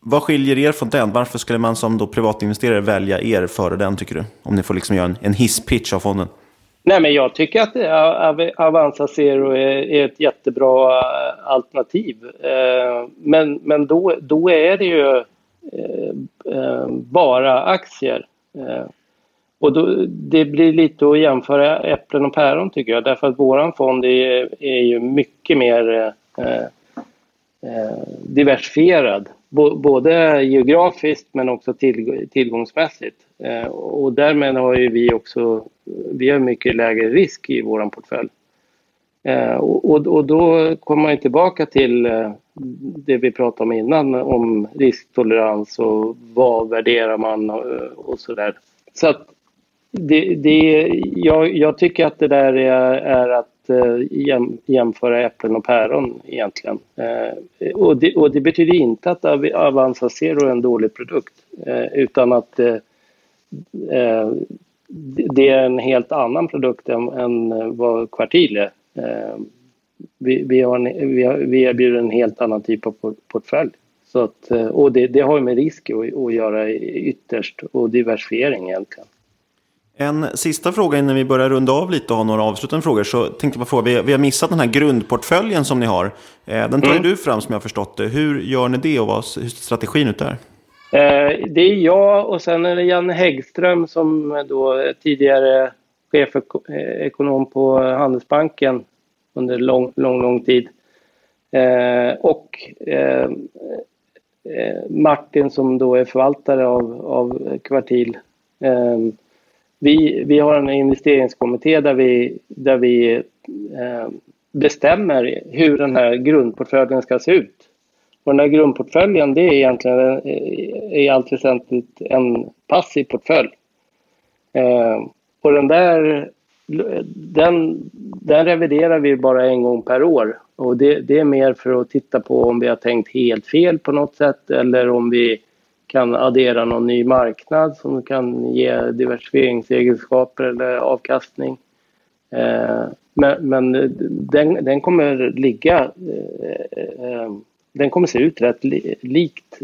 vad skiljer er från den? Varför skulle man som då privatinvesterare välja er före den, tycker du? Om ni får liksom göra en, en hisspitch av fonden. Nej, men jag tycker att Avanza Zero är, ett jättebra eh, alternativ. Eh, men, men då, då är det ju eh, bara aktier. Och då, det blir lite att jämföra äpplen och päron tycker jag därför att våran fond är, är ju mycket mer eh, eh, diversifierad. Både geografiskt men också till, tillgångsmässigt. Eh, och därmed har ju vi också vi har mycket lägre risk i vår portfölj. Eh, och, och, då kommer man tillbaka till eh, det vi pratade om innan om risktolerans och vad värderar man och, och sådär. Så att det, det, jag, jag, tycker att det där är, är att eh, jämföra äpplen och päron egentligen. Eh, och, det, och, det, betyder inte att Avanza Zero är en dålig produkt eh, utan att eh, eh det är en helt annan produkt än, än vad Kvartil är. Eh, vi, vi, har en, vi, har, vi erbjuder en helt annan typ av portfölj. Så att, eh, och det, det har med risk att, att göra ytterst och diversifiering egentligen. En sista fråga innan vi börjar runda av lite och ha några avslutande frågor. Så tänkte jag fråga, vi har missat den här grundportföljen som ni har. Eh, den tar mm. du fram som jag har förstått det. Hur gör ni det och vad, hur ser strategin ut där? Eh, det är jag och sen är det Janne Häggström som då tidigare chefekonom på Handelsbanken under lång, lång, lång tid. Eh, och Martin som då är förvaltare av, av Kvartil vi, vi har en investeringskommitté där vi, där vi eh, bestämmer hur den här grundportföljen ska se ut. Och den här grundportföljen det är egentligen eh, i allt väsentligt en passiv portfölj. Eh, och den där den, den reviderar vi bara en gång per år. Och det, det, är mer för att titta på om vi har tänkt helt fel på något sätt eller om vi kan addera någon ny marknad som kan ge diversifieringsegenskaper eller avkastning. Eh, men, men den, den, kommer ligga eh, eh, den kommer se ut rätt likt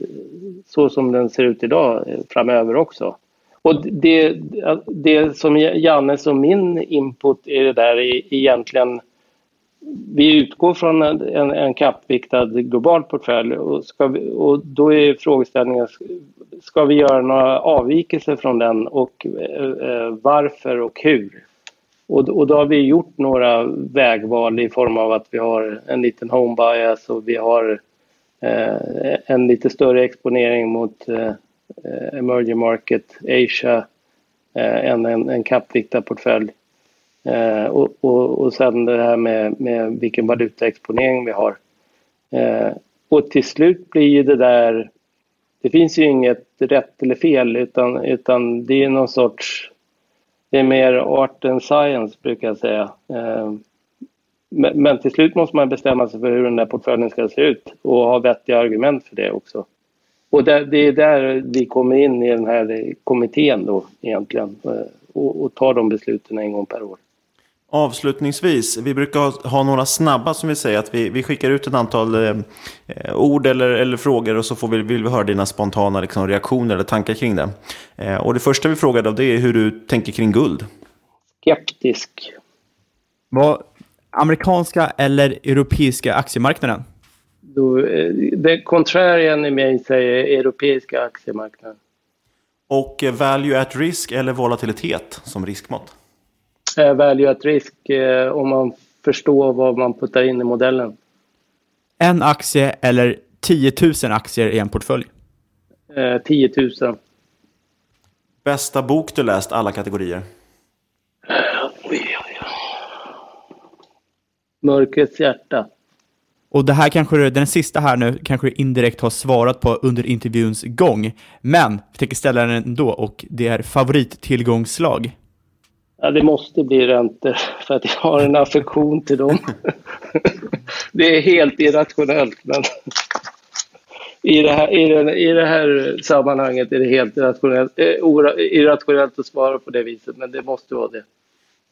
så som den ser ut idag framöver också. Och det, det som Jannes och min input är det där är egentligen vi utgår från en, en kappviktad global portfölj och, ska vi, och då är frågeställningen ska vi göra några avvikelser från den och eh, eh, varför och hur? Och, och då har vi gjort några vägval i form av att vi har en liten home bias och vi har eh, en lite större exponering mot eh, emerging market, Asia, eh, än en, en kappviktad portfölj. Eh, och, och, och sen det här med, med vilken valutaexponering vi har. Eh, och till slut blir ju det där, det finns ju inget rätt eller fel utan, utan det är någon sorts, det är mer art än science brukar jag säga. Eh, men, men, till slut måste man bestämma sig för hur den där portföljen ska se ut och ha vettiga argument för det också. Och det, det är där vi kommer in i den här kommittén då egentligen eh, och, och tar de besluten en gång per år. Avslutningsvis, vi brukar ha några snabba som vi säger att vi, vi skickar ut ett antal eh, ord eller, eller frågor och så får vi, vill vi höra dina spontana liksom, reaktioner eller tankar kring det. Eh, och det första vi frågar då det är hur du tänker kring guld. Skeptisk. Vad, amerikanska eller europeiska aktiemarknaden? Då, eh, det contrarian i mig säger europeiska aktiemarknaden. Och eh, value at risk eller volatilitet som riskmått? Value at risk eh, om man förstår vad man puttar in i modellen. En aktie eller 10 000 aktier i en portfölj? Eh, 10 000. Bästa bok du läst alla kategorier? Mörkrets hjärta. Och det här kanske du, den sista här nu kanske du indirekt har svarat på under intervjuns gång. Men vi tänker ställa den ändå och det är favorittillgångsslag. Ja, det måste bli räntor för att jag har en affektion till dem. det är helt irrationellt men i det, här, i, den, i det här sammanhanget är det helt irrationellt, eh, irrationellt att svara på det viset men det måste vara det.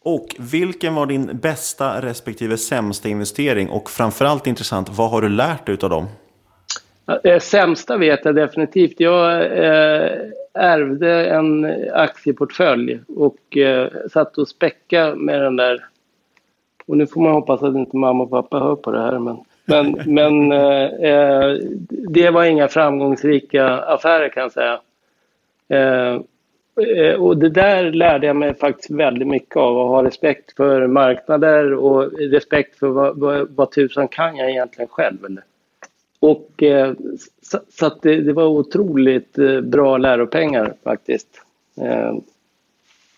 Och vilken var din bästa respektive sämsta investering? Och framförallt intressant, vad har du lärt dig av dem? Eh, sämsta vet jag definitivt. Jag eh, ärvde en aktieportfölj och eh, satt och späcka med den där. Och nu får man hoppas att inte mamma och pappa hör på det här. Men, men, men eh, eh det var inga framgångsrika affärer kan jag säga. Eh, Eh, och det där lärde jag mig faktiskt väldigt mycket av. Att ha respekt för marknader och respekt för vad, vad, vad tusan kan jag egentligen själv. Eller? Och eh, så, så att det, det, var otroligt eh, bra läropengar faktiskt. Eh,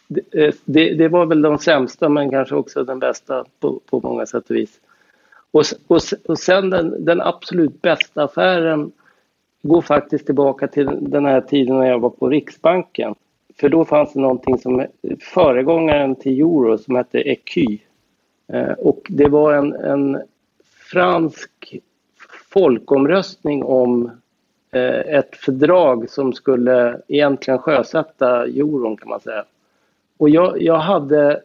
det, eh, det, det, var väl de sämsta men kanske också den bästa på, på många sätt och vis. Och, och, och sen den, den absolut bästa affären går faktiskt tillbaka till den här tiden när jag var på Riksbanken. För då fanns det någonting som föregångaren till euro som hette ECU. Eh, och det var en, en fransk folkomröstning om eh, ett fördrag som skulle egentligen sjösätta euron kan man säga. Och jag, jag hade,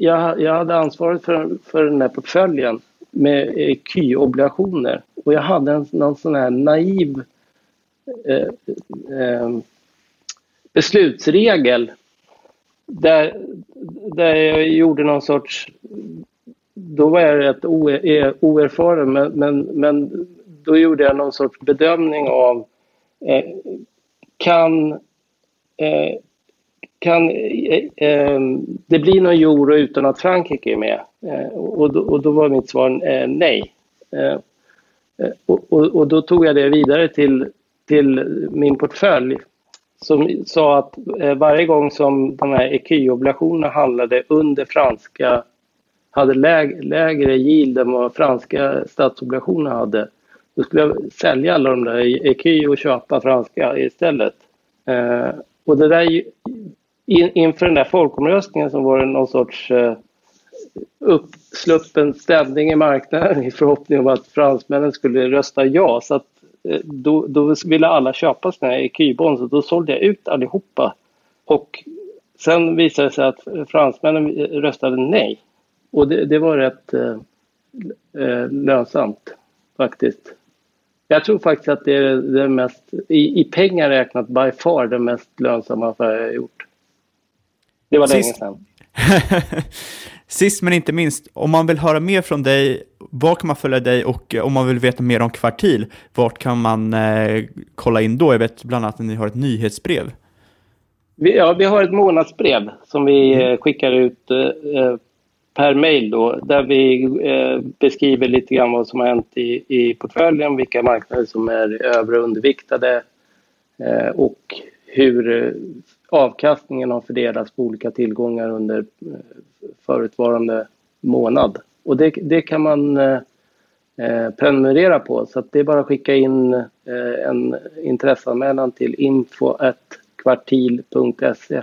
jag, jag hade ansvaret för, för den här portföljen med eh, ECU-obligationer och jag hade en, någon sån här naiv eh, eh, beslutsregel där, där jag gjorde någon sorts... Då var jag rätt e-, oerfaren, men, men, men då gjorde jag någon sorts bedömning av eh, kan, eh, kan eh, eh det bli någon euro utan att Frankrike är med? Eh, och, då, och då var mitt svar eh, nej. Eh, eh, och, och, och, då tog jag det vidare till, till min portfölj som sa att eh, varje gång som de här ECU-obligationerna handlade under franska, hade läg, lägre yield än vad franska statsobligationer hade, då skulle jag sälja alla de där ECU och köpa franska istället. Eh, och det där, in, inför den där folkomröstningen som var det någon sorts eh, uppsluppen stämning i marknaden i förhoppning om att fransmännen skulle rösta ja. Så att Eh, då, då ville alla köpa sina ecu-bonds och då sålde jag ut allihopa. Och sen visade det sig att fransmännen röstade nej. Och det, det var rätt eh, eh lönsamt. faktiskt. Jag tror faktiskt att det är det mest, i, i pengar räknat, by far den mest lönsamma affär jag har gjort. Det var Sist- länge sedan. Sist men inte minst, om man vill höra mer från dig, var kan man följa dig och eh, om man vill veta mer om Kvartil, vart kan man eh, kolla in då? Jag vet bland annat att ni har ett nyhetsbrev. Vi, ja, vi har ett månadsbrev som vi eh, skickar ut eh, per mail då, där vi eh, beskriver lite grann vad som har hänt i, i portföljen, vilka marknader som är över och underviktade eh, och hur eh, avkastningen har fördelats på olika tillgångar under eh, förutvarande månad. Och det, det kan man eh, eh, prenumerera på, så att det är bara att skicka in en intresseanmälan till info.kvartil.se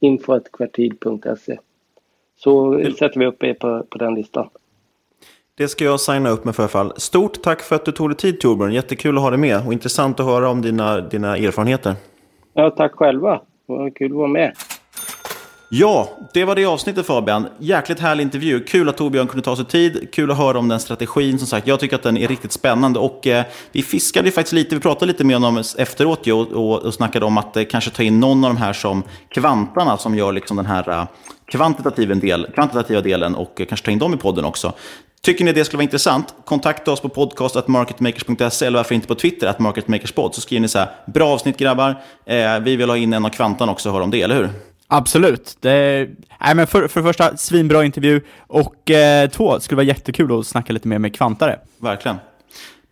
info.kvartil.se så sätter vi upp er på, på den listan. Det ska jag signa upp med för fall. Stort tack för att du tog dig tid Torbjörn. Jättekul att ha dig med och intressant att höra om dina, dina erfarenheter. Ja, tack själva. Det var kul att vara med. Ja, det var det avsnittet Fabian. Jäkligt härlig intervju. Kul att Torbjörn kunde ta sig tid. Kul att höra om den strategin. Som sagt, jag tycker att den är riktigt spännande. Och eh, vi fiskade ju faktiskt lite, vi pratade lite med honom efteråt ju, och, och, och snackade om att eh, kanske ta in någon av de här som kvantarna som gör liksom den här eh, kvantitativa, del, kvantitativa delen och kanske ta in dem i podden också. Tycker ni det skulle vara intressant? Kontakta oss på podcast.marketmakers.se eller varför inte på Twitter, att marketmakerspod. Så skriver ni så här, bra avsnitt grabbar, eh, vi vill ha in en av kvantarna också och höra om det, eller hur? Absolut. Det, nej, men för, för det första, svinbra intervju och eh, två, skulle vara jättekul att snacka lite mer med kvantare. Verkligen.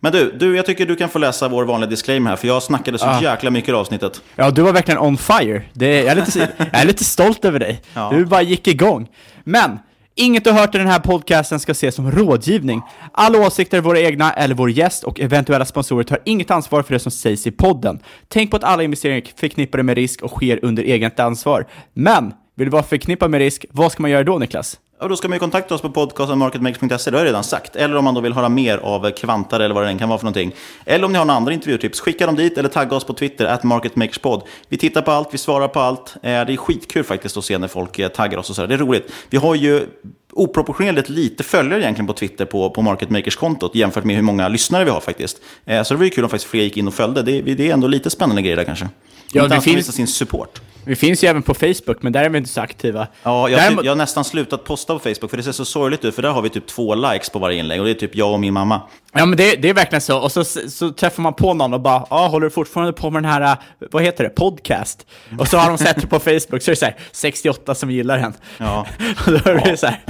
Men du, du, jag tycker du kan få läsa vår vanliga disclaimer här, för jag snackade så Ah. jäkla mycket i det avsnittet. Ja, du var verkligen on fire. Det, jag, är lite, jag är lite stolt över dig. Ja. Du bara gick igång. Men, inget du hört i den här podcasten ska ses som rådgivning. Alla åsikter våra egna eller vår gäst och eventuella sponsorer tar inget ansvar för det som sägs i podden. Tänk på att alla investeringar är förknippade med risk och sker under eget ansvar. Men, vill du vara förknippad med risk, vad ska man göra då Niklas? Ja, då ska man ju kontakta oss på podcastmarketmakers.se, det har jag redan sagt. Eller om man då vill höra mer av kvantare eller vad det än kan vara för någonting. Eller om ni har några andra intervjutips, skicka dem dit eller tagga oss på Twitter, at marketmakerspod. Vi tittar på allt, vi svarar på allt. Eh, det är skitkul faktiskt att se när folk eh, taggar oss och sådär. Det är roligt. Vi har ju oproportionerligt lite följare egentligen på Twitter på, på Market Makers-kontot jämfört med hur många lyssnare vi har faktiskt. Eh, så det var ju kul om faktiskt fler gick in och följde. Det, det är ändå lite spännande grejer där kanske. Ja, det alls finns- visa sin support. Vi finns ju även på Facebook, men där är vi inte så aktiva. Ja, jag, Däremot- jag har nästan slutat posta på Facebook för det ser så sorgligt ut. För där har vi typ två likes på varje inlägg och det är typ jag och min mamma. Ja men det, det är verkligen så, och så, så träffar man på någon och bara ah, håller du fortfarande på med den här, vad heter det, podcast? Och så har de sett det på Facebook, så är det så här, 68 som gillar den. Ja. och då är det så här,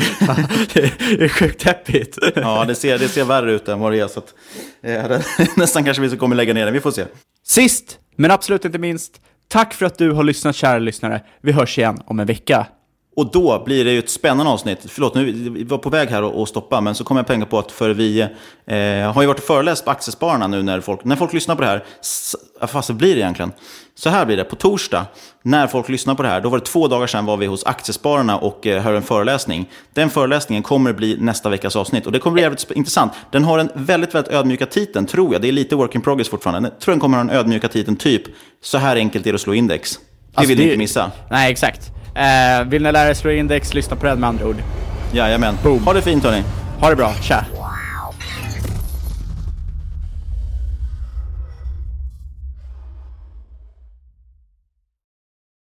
det är sjukt deppigt. Ja, det ser, det ser värre ut än vad det är. Så att, eh, det, nästan kanske vi kommer lägga ner den. Vi får se. Sist, men absolut inte minst, tack för att du har lyssnat kära lyssnare. Vi hörs igen om en vecka. Och då blir det ju ett spännande avsnitt. Förlåt, nu vi var på väg här och stoppa, men så kom jag att tänka på att för vi eh, har ju varit och föreläst på Aktiespararna nu när folk, när folk lyssnar på det här. Vad fast det blir det egentligen? Så här blir det, på torsdag, när folk lyssnar på det här, då var det två dagar sedan var vi hos Aktiespararna och eh, hörde en föreläsning. Den föreläsningen kommer bli nästa veckas avsnitt och det kommer bli jävligt intressant. Den har en väldigt, väldigt ödmjuka titeln, tror jag. Det är lite work in progress fortfarande. Jag tror den kommer ha den ödmjuka titeln typ, så här enkelt är det att slå index. Det Alltså, vill det- inte missa. Nej, exakt. Eh, vill ni lära er slå index, lyssna på det med andra ord. Jajamän. Ha det fint hörni. Ha det bra, tja.